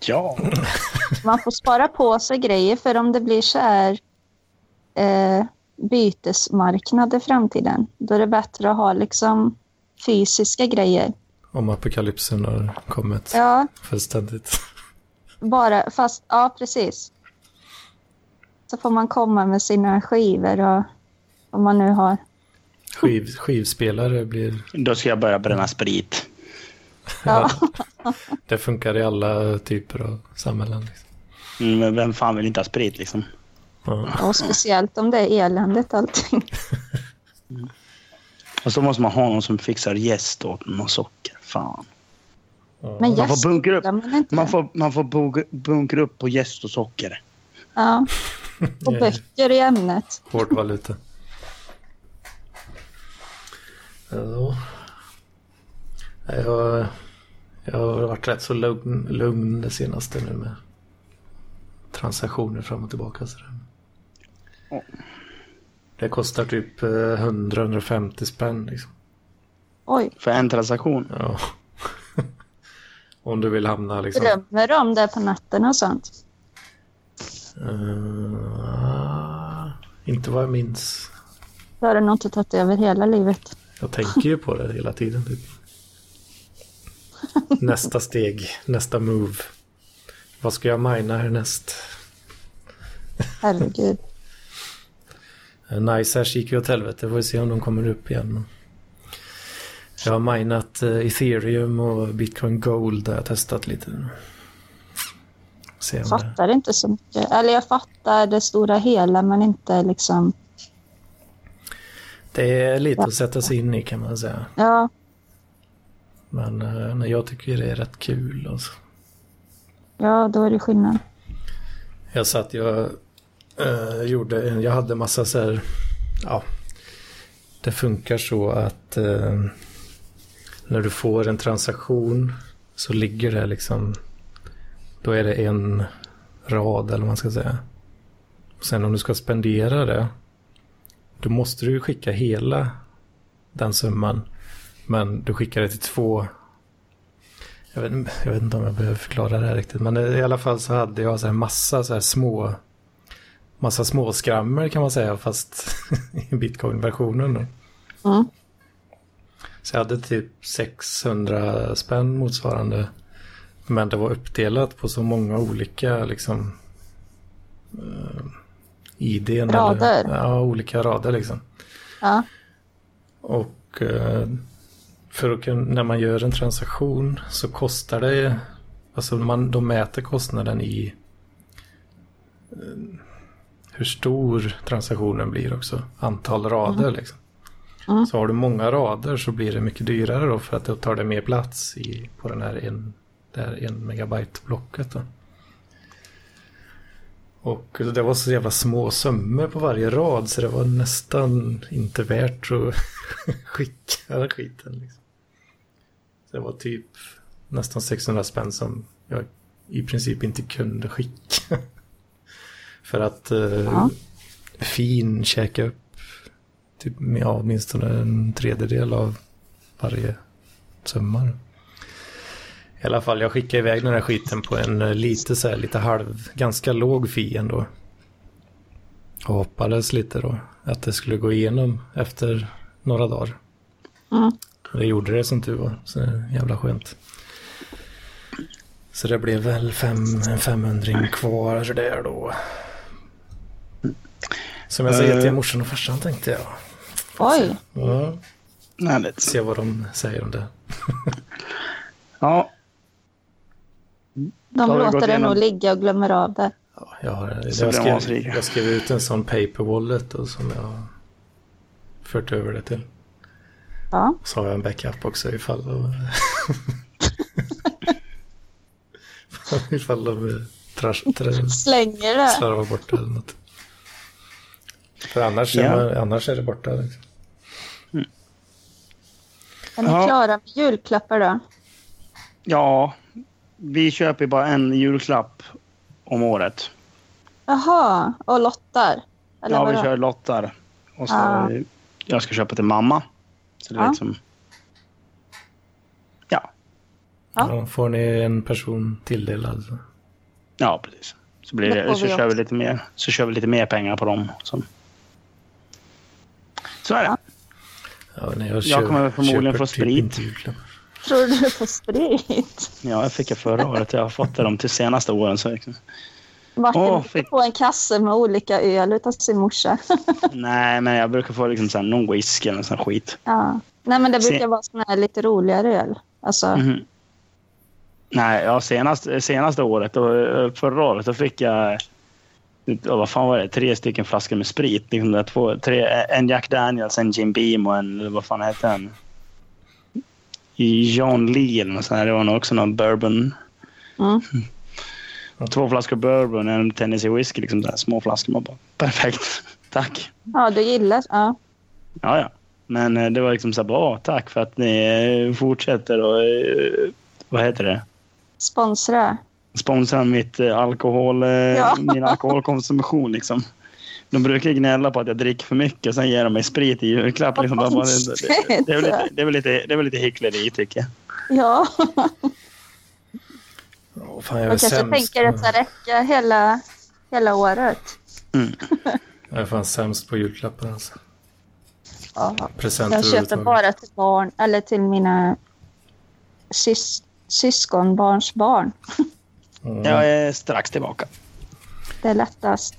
Ja. Man får spara på sig grejer för om det blir så här eh, bytesmarknad i framtiden då är det bättre att ha liksom fysiska grejer. Om apokalypsen har kommit Ja, fullständigt. bara fast ja precis. Så får man komma med sina skivor och vad man nu har. Skiv, skivspelare blir... Då ska jag börja bränna sprit. Ja. Det funkar i alla typer av samhällen. Liksom. Mm, men vem fan vill inte ha sprit liksom? Ja. Och speciellt om det är eländigt allting. Och så måste man ha någon som fixar jäst åt en och socker. Fan. Men Man får gäst bunkra upp, man får, man får bunkra upp på jäst och socker. Ja. Och böcker i ämnet. Hårt valuta. Ja. Jag, jag har varit rätt så lugn, lugn det senaste nu med transaktioner fram och tillbaka. Så det, kostar typ eh, 100-150 spänn. Liksom. Oj, För en transaktion. Ja. Om du vill hamna liksom. drömmer du om det på natten och sånt? Eh, inte vad jag minns. Då har du nog inte tagit över hela livet. Jag tänker ju på det hela tiden. Typ. Nästa steg, nästa move. Vad ska jag mina härnäst? Herregud. Eh, Nice Hash gick ju åt helvete. Får vi se om de kommer upp igen. Jag har minat eh, ethereum och bitcoin gold. Har jag testat lite. Det. Fattar inte så mycket. Eller jag fattar det stora hela men inte liksom... det är lite att sätta sig in i kan man säga. Ja, Men eh, nej, jag tycker det är rätt kul. Alltså. ja då är det skillnad. Jag satt, jag eh, gjorde jag hade massa så här, ja, det funkar så att eh, när du får en transaktion så ligger det liksom, då är det en rad eller vad man ska säga. Sen om du ska spendera det, då måste du ju skicka hela den summan. Men du skickar det till två jag vet, jag vet inte om jag behöver förklara det här riktigt. Men i alla fall så hade jag så här massa så här små massa småskrammer kan man säga fast i bitcoin-versionen. Mm. Så jag hade typ 600 spänn motsvarande. Men det var uppdelat på så många olika liksom uh, IDn. Rader? Eller, ja, olika rader liksom. Ja, Och eh, för att kunna, när man gör en transaktion så kostar det, alltså man, de mäter kostnaden i eh, hur stor transaktionen blir också, antal rader liksom. Mm. Så har du många rader så blir det mycket dyrare då för att då tar det mer plats i, på den här en, det här en megabyte blocket då. Och det var så jävla små summor på varje rad så det var nästan inte värt att skicka skiten. Liksom. Så det var typ nästan 600 spänn som jag i princip inte kunde skicka. För att eh, Ja. fin käka upp typ, ja, åtminstone en tredjedel av varje summa. I alla fall, jag skickade iväg den här skiten på en eh, lite så här, lite halv, ganska låg fi ändå. Och hoppades lite då att det skulle gå igenom efter några dagar. Mm. Det gjorde det som tur var, så det är jävla skönt. Så det blev väl fem, en 500 kvar där då. Som jag säger till Eh. morsan och farsan tänkte jag. Oj. Ja, Härligt. se vad de säger om det. Ja, De låter det nog ligga och glömmer av det. Ja, jag, har, jag, skrev, jag skrev ut en sån paper wallet och som jag fört över det till. Ja, Så har jag en backup också ifall de, ifall de eh, trash, trash, slänger det. slarvar bort det eller något. För annars, Ja. är, man, annars är det borta. Liksom. Är ni Ja. klara med julklappar då? ja, vi köper bara en julklapp om året. Jaha, och lottar? Eller ja, vi kör lottar. Och så, Ja. Jag ska köpa till mamma. Så det är Ja. liksom... Ja, Ja. Då får ni en person tilldelad. ja precis. Så, blir Det så, vi kör vi lite mer, så kör vi lite mer pengar på dem. Så, så är det. Ja. Jag, Jag kommer förmodligen få typ sprit. julklapp. Tror du på sprit? Ja, jag fick det förra året. Jag har fått det de till senaste åren. Så liksom. Martin brukar fick- få en kasse med olika öl utav sin morsa. Nej, men jag brukar få liksom så här, någon whisky eller sån skit. ja. Nej, men det brukar vara såna här lite roligare öl. Alltså, Mhm. Nej, ja, senast, senaste året, och förra året, då fick jag ja, vad fan var det? Tre stycken flaskor med sprit. Liksom där, två, tre, en Jack Daniels, en Jim Beam och en, vad fan hette den? John Lee eller något sånt här. Det var nog också någon bourbon. Mm. Två flaskor bourbon, en Tennessee whisky. Liksom där, små flaskor. Man bara, perfekt. Tack. Ja, du gillar... Ja. Ja, ja. Men eh, det var liksom så här, bra, tack för att ni eh, fortsätter och eh, vad heter det? Sponsra. Sponsrar mitt eh, alkohol, eh, Ja. min alkoholkonsumtion liksom. De brukar gnälla på att jag dricker för mycket och sen ger de mig sprit i julklapp. Liksom. Bara, det, det, det, är väl lite, det, är väl lite, det är väl lite hyckleri tycker jag. Ja, Åh, fan, jag är kanske sämst. tänker att det ska räcka hela, hela året. Jag är fan sämst på julklappar alltså. Ja. Presenter Jag köper bara till barn eller till mina sys syskonbarns barn. Mm. Jag är strax tillbaka. Det är lättast.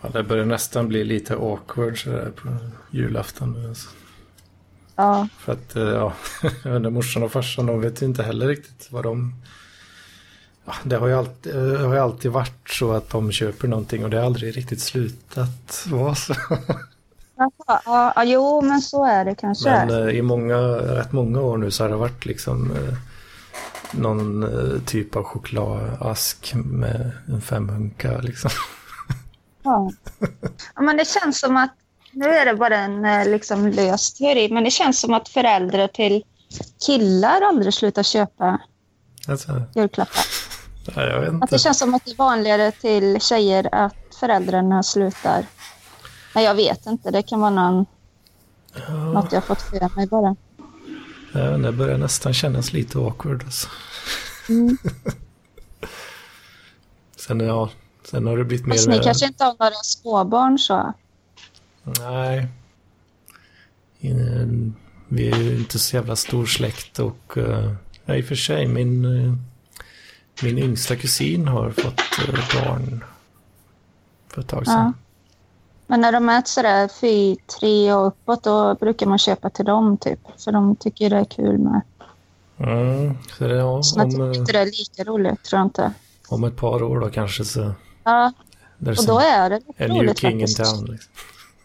Fan, det börjar nästan bli lite awkward sådär på julafton nu alltså. Ja, För att, eh, ja, jag morsan och farsan de vet ju inte heller riktigt vad de... Ja, det, har ju alltid, det har ju alltid varit så att de köper någonting och det har aldrig riktigt slutat vara så. ja, ja, ja jo, men så är det kanske. Men eh, i många, rätt många år nu så har det varit liksom eh, någon eh, typ av chokladask med en femhunka liksom. Ja. ja, men det känns som att, nu är det bara en eh, liksom, lös teori, men det känns som att föräldrar till killar aldrig slutar köpa Alltså, julklappar. ja, jag vet Att inte. det känns som att det är vanligare till tjejer att föräldrarna slutar. Men jag vet inte, det kan vara någon, något jag fått för mig bara. Jag inte, Det börjar nästan kännas lite awkward alltså. Mm. Sen, ja, sen har det blivit mer... Fast ni kanske inte har några småbarn så? Nej. Vi är ju inte så jävla stor släkt och uh, ja, i och för sig min, eh, min yngsta kusin har fått eh, barn för ett tag sedan. Ja. Men när de är sådär fy, tre och uppåt, då brukar man köpa till dem typ. För de tycker det är kul med. Mm, så det, ja, Så jag om, tycker eh, inte det är lika roligt, tror jag inte. om ett par år då kanske så... Ja, och då är det lite a new roligt king in town. Liksom.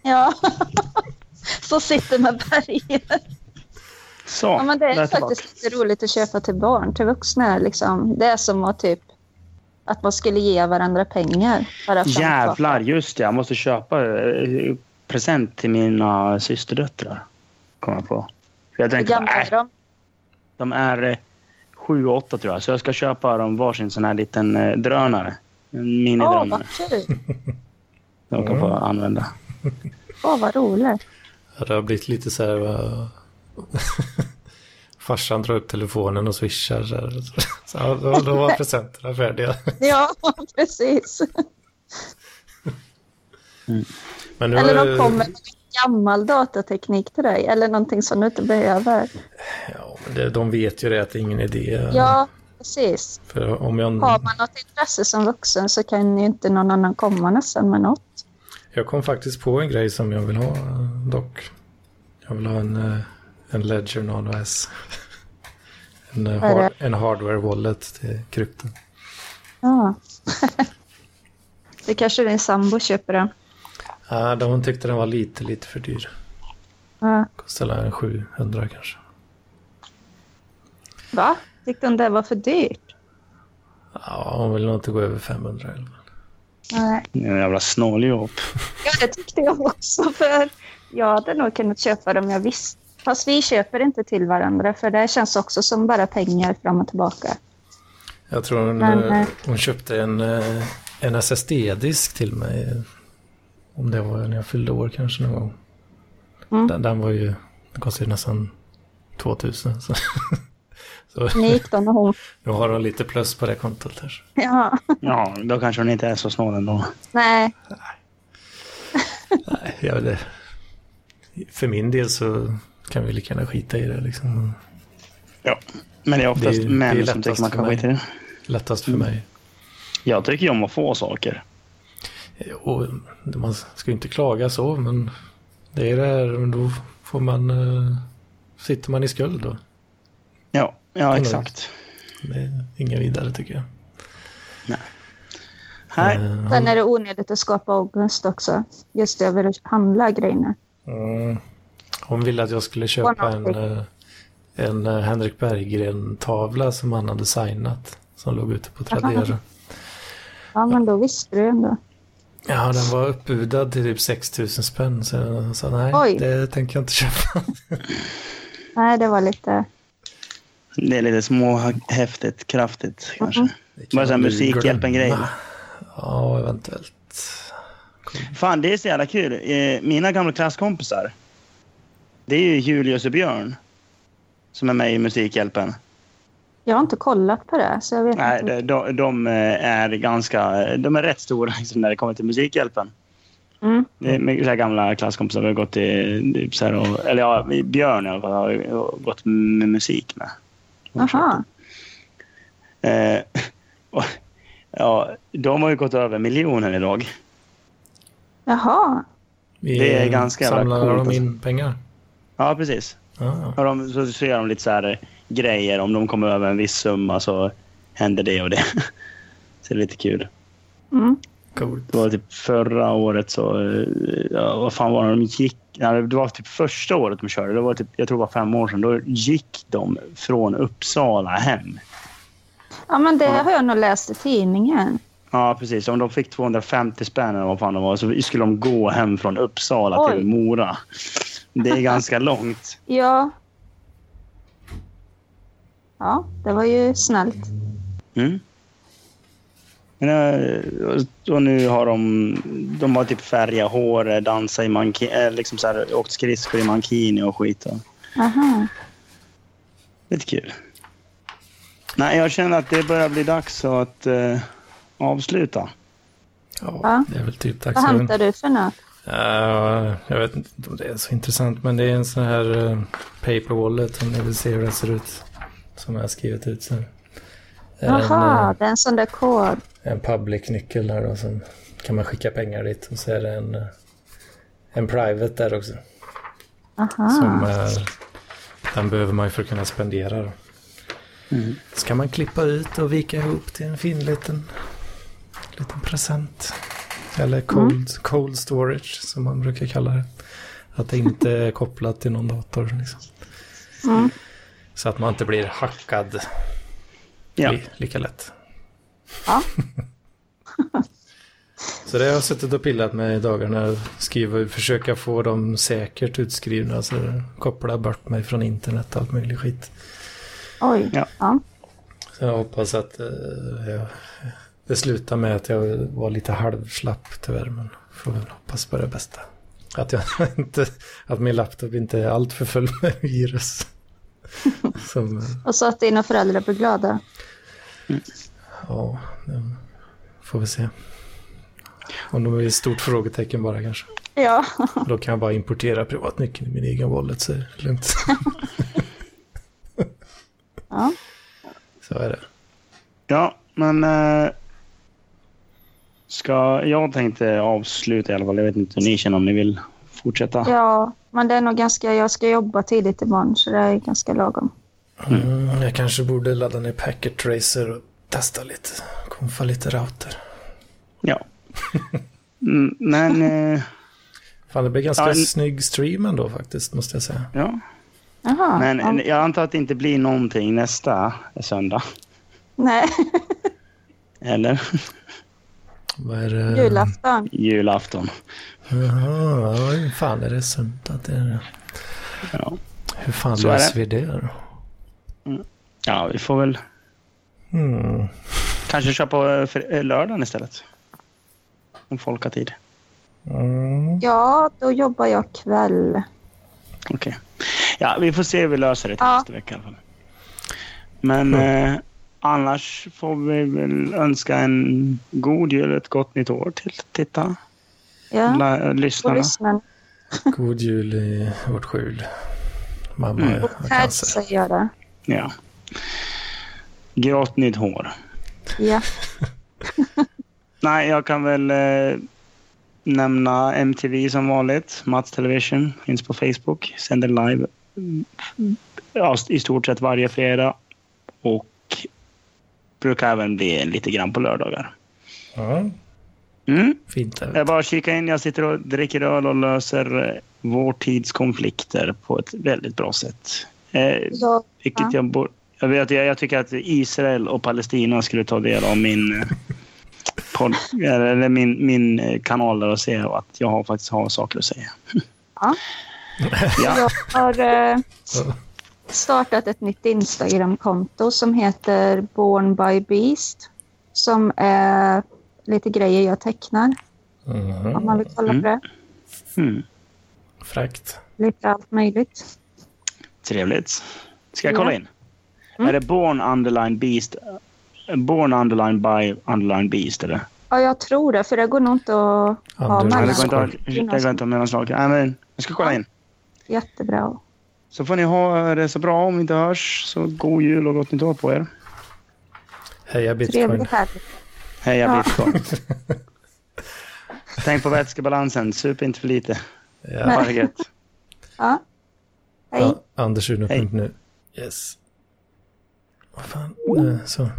Ja. Så sitter med berget. Så, Ja, men det är faktiskt lite roligt att köpa till barn, till vuxna. Liksom. Det är som att typ att man skulle ge varandra pengar. Bara Jävlar, just det. Jag måste köpa eh, present till mina systerdöttrar. Kommer jag på. Jag Hur tänkte, gamla äh, är de? de är eh, sju och åtta tror jag. Så jag ska köpa dem varsin sån här liten eh, drönare. En Åh, minidrönare. vad kul. de kan få använda. Åh, vad roligt. Det har blivit lite så här... Farsan drar upp telefonen och swishar. Så, här. så då, då var presenterna färdiga. Ja, precis. Men nu Eller de kommer med gammal datateknik till dig. Eller någonting som du inte behöver. Ja, men det, de vet ju det att det är ingen idé. Ja, precis. För om jag, Har man något intresse som vuxen så kan ju inte någon annan komma nästan med något. jag kom faktiskt på en grej som jag vill ha dock. Jag vill ha en, eh, en Ledger Nano S. En, eh, Vad är har, en hardware wallet till krypton. Ja. det kanske din sambo köper den. Ja, de tyckte den var lite, lite för dyr. Ja. Kostade en 700 kanske. Va? Tyckte hon det var för dyrt? Ja, hon vill nog inte gå över 500 i alla fall. Nej. En jävla snåljåp. Ja, det tyckte jag också. För jag hade nog kunnat köpa dem jag visste. Fast vi köper inte till varandra för det känns också som bara pengar fram och tillbaka. Jag tror hon, Men, eh, eh, hon köpte en, eh, en SSD-disk till mig. Om det var när jag fyllde år kanske någon gång. Mm. Den, den var ju, den kostade nästan 2000. Så, så Ni gick då när hon... nu har hon lite plus på det kontot här. Ja, Ja, då kanske hon inte är så snål ändå. nej. Nej, jag vet inte. För min del så kan vi lika gärna skita i det liksom. Ja. Men det är oftast Det är- män det är som lättast tycker man kan skita i det. Lättast Mm. för mig. Jag tycker om att få saker. Och man ska ju inte klaga så, men det är det här, då får man, eh, sitter man i skuld då. Ja, ja Mm. exakt. Det är inget vidare tycker jag. Nej. Eh, Sen är det onödigt att skapa ångest också. Just över att handla grejerna. Mm. Hon ville att jag skulle köpa en, eh, en eh, Henrik Berggren-tavla som han hade signat. Som låg ute på Tradera. Ja, men då visste du ändå. Ja, den var uppbudad till typ 6000 spänn. Så jag sa nej, Oj. det tänker jag inte köpa. Nej, det var lite... Det är lite småhäftigt, kraftigt kanske. Mhm. Det Bara så här Musikhjälpen-grej. Ja, eventuellt. Fan, det är så jävla kul. Eh, Mina gamla klasskompisar, det är ju Julius och Björn som är med i Musikhjälpen. Jag har inte kollat på det, så jag vet Nej, inte. de, de, eh, är ganska... De är rätt stora liksom, när det kommer till Musikhjälpen. Mm. Det är mycket så här gamla klasskompisar vi har gått i... Typ så här, och, eller ja, Björn i alla fall har gått med musik med. Aha. Eh, och, ja, de har ju gått över miljonen idag. Jaha. Vi Det är ganska samlar coolt, de alltså. in pengar. Ja, precis. Och de, så, så gör de lite så här grejer. Om de kommer över en viss summa så händer det och det. Så det är lite kul. Mm. coolt. Det var typ förra året så... eh, Ja, vad fan var det de gick? Ja, det var typ första året de körde. Det var typ, jag tror det var fem år sedan. Då gick de från Uppsala hem. Ja, men det har jag nog läst i tidningen. Ja, precis. Om de fick 250 spänn eller vad fan det var så skulle de gå hem från Uppsala Oj. till Mora. Det är ganska långt. Ja. Ja, det var ju snällt. Mm. Men, eh, och nu har de, de har typ färgat hår, dansat i mankini, liksom så här, åkt skridskor i mankini och skit. Och, Aha. lite kul. Nej, jag känner att det börjar bli dags att eh, avsluta. Ja, det är väl typ dags Vad hämtar du för något? Ja, jag vet inte om det är så intressant, men det är en sån här uh, paper wallet om ni vill se hur den ser ut. Som jag har skrivit ut sen. Är Jaha, En, det är en sån där kod. eh, en public-nyckel där då, sen kan man skicka pengar dit. Och så är det en, eh, en private där också. Aha. Som, eh, den behöver man ju för att kunna spendera. Då. Mm. Så kan man klippa ut och vika ihop till en fin liten, liten present. Eller cold, cold storage som man brukar kalla det. Att det inte är kopplat till någon dator. Liksom. Mm. Så att man inte blir hackad Ja. li, lika lätt. Ja. Så det har jag suttit och pillat med i dagarna. Skriva, försöka få dem säkert utskrivna. Alltså koppla bort mig från internet och allt möjligt skit. Oj. Ja. Så jag hoppas att eh, jag, det slutar med att jag var lite halvslapp tyvärr. Men får väl hoppas på det bästa. Att, jag inte, att min laptop inte är alltför full med virus. Som, Och så att dina föräldrar blir glada. ja, det får vi se. Om de är ett stort frågetecken bara kanske. Ja. Då kan jag bara importera privatnyckeln i min egen wallet så är det lugnt. ja. Så är det. Ja, men... Eh, ska, jag tänkte avsluta i alla fall. Jag vet inte hur ni känner om ni vill fortsätta. Ja, men det är nog ganska... Jag ska jobba tidigt imorgon så det är ganska lagom. Mm, jag kanske borde ladda ner Packet Tracer och testa lite. Konfa lite router. Ja. Mm, men... Eh, Fan, det blir ganska Ja, en- snygg stream ändå faktiskt, måste jag säga. ja. Jaha. Men ja. jag antar att det inte blir någonting nästa söndag. Nej. Eller? Vad är det? julafton. Julafton. Jaha, ja, hur fan är det söndag? Det är... Ja. Hur fan Så löser det. vi det då? ja, vi får väl Hmm. kanske köra på eh, eh, lördagen istället. Om folk har tid. Mm. Ja, då jobbar jag kväll. Okej. Ja, vi får se hur vi löser det till Ja. nästa vecka i alla fall. Men eh, annars får vi väl önska en god jul och ett gott nytt år till titta, Ja, och lyssnarna. lyssna. God jul i vårt skjul. Mamma Mm. har cancer. säger jag det. Ja. Grått nytt hår. Ja. Nej, jag kan väl eh, nämna MTV som vanligt. Mats Television finns på Facebook. Sänder live mm, ja, i stort sett varje fredag. Och brukar även bli lite grann på lördagar. Ja, Mm. fint. Jag bara kikar in. Jag sitter och dricker öl och löser eh, vår tids konflikter på ett väldigt bra sätt. Eh, Ja, vilket Ja. jag, bor, jag, vet, jag, jag tycker att Israel och Palestina skulle ta del av min, eh, podd, eller min, min eh, kanal där och se att jag har, faktiskt har saker att säga. Ja. Ja. Jag har eh, startat ett nytt Instagram-konto som heter Born by Beast. Som är lite grejer jag tecknar, Mhm. om man vill kalla det det. Mm. Fräckt. Lite allt möjligt. Trevligt. Ska jag kolla Ja. in? Mm. Är det Born Underline Beast? Born Underline by Underline Beast? Eller? Ja, jag tror det, för det går nog inte att ha mellanslag. att det går inte att ha mellanslag. Nej, men jag ska kolla in. Jättebra. Så får ni ha det så bra om vi inte hörs. Så god jul och gott nytt år på er. Heja bitcoin. Heja Ja. Bitcoin. Tänk på vätskebalansen. Sup inte för lite. Ja. Bara gött. Ja. Hej. Ja, Andersuno.nu. Yes. Vad fan. Eh, Så.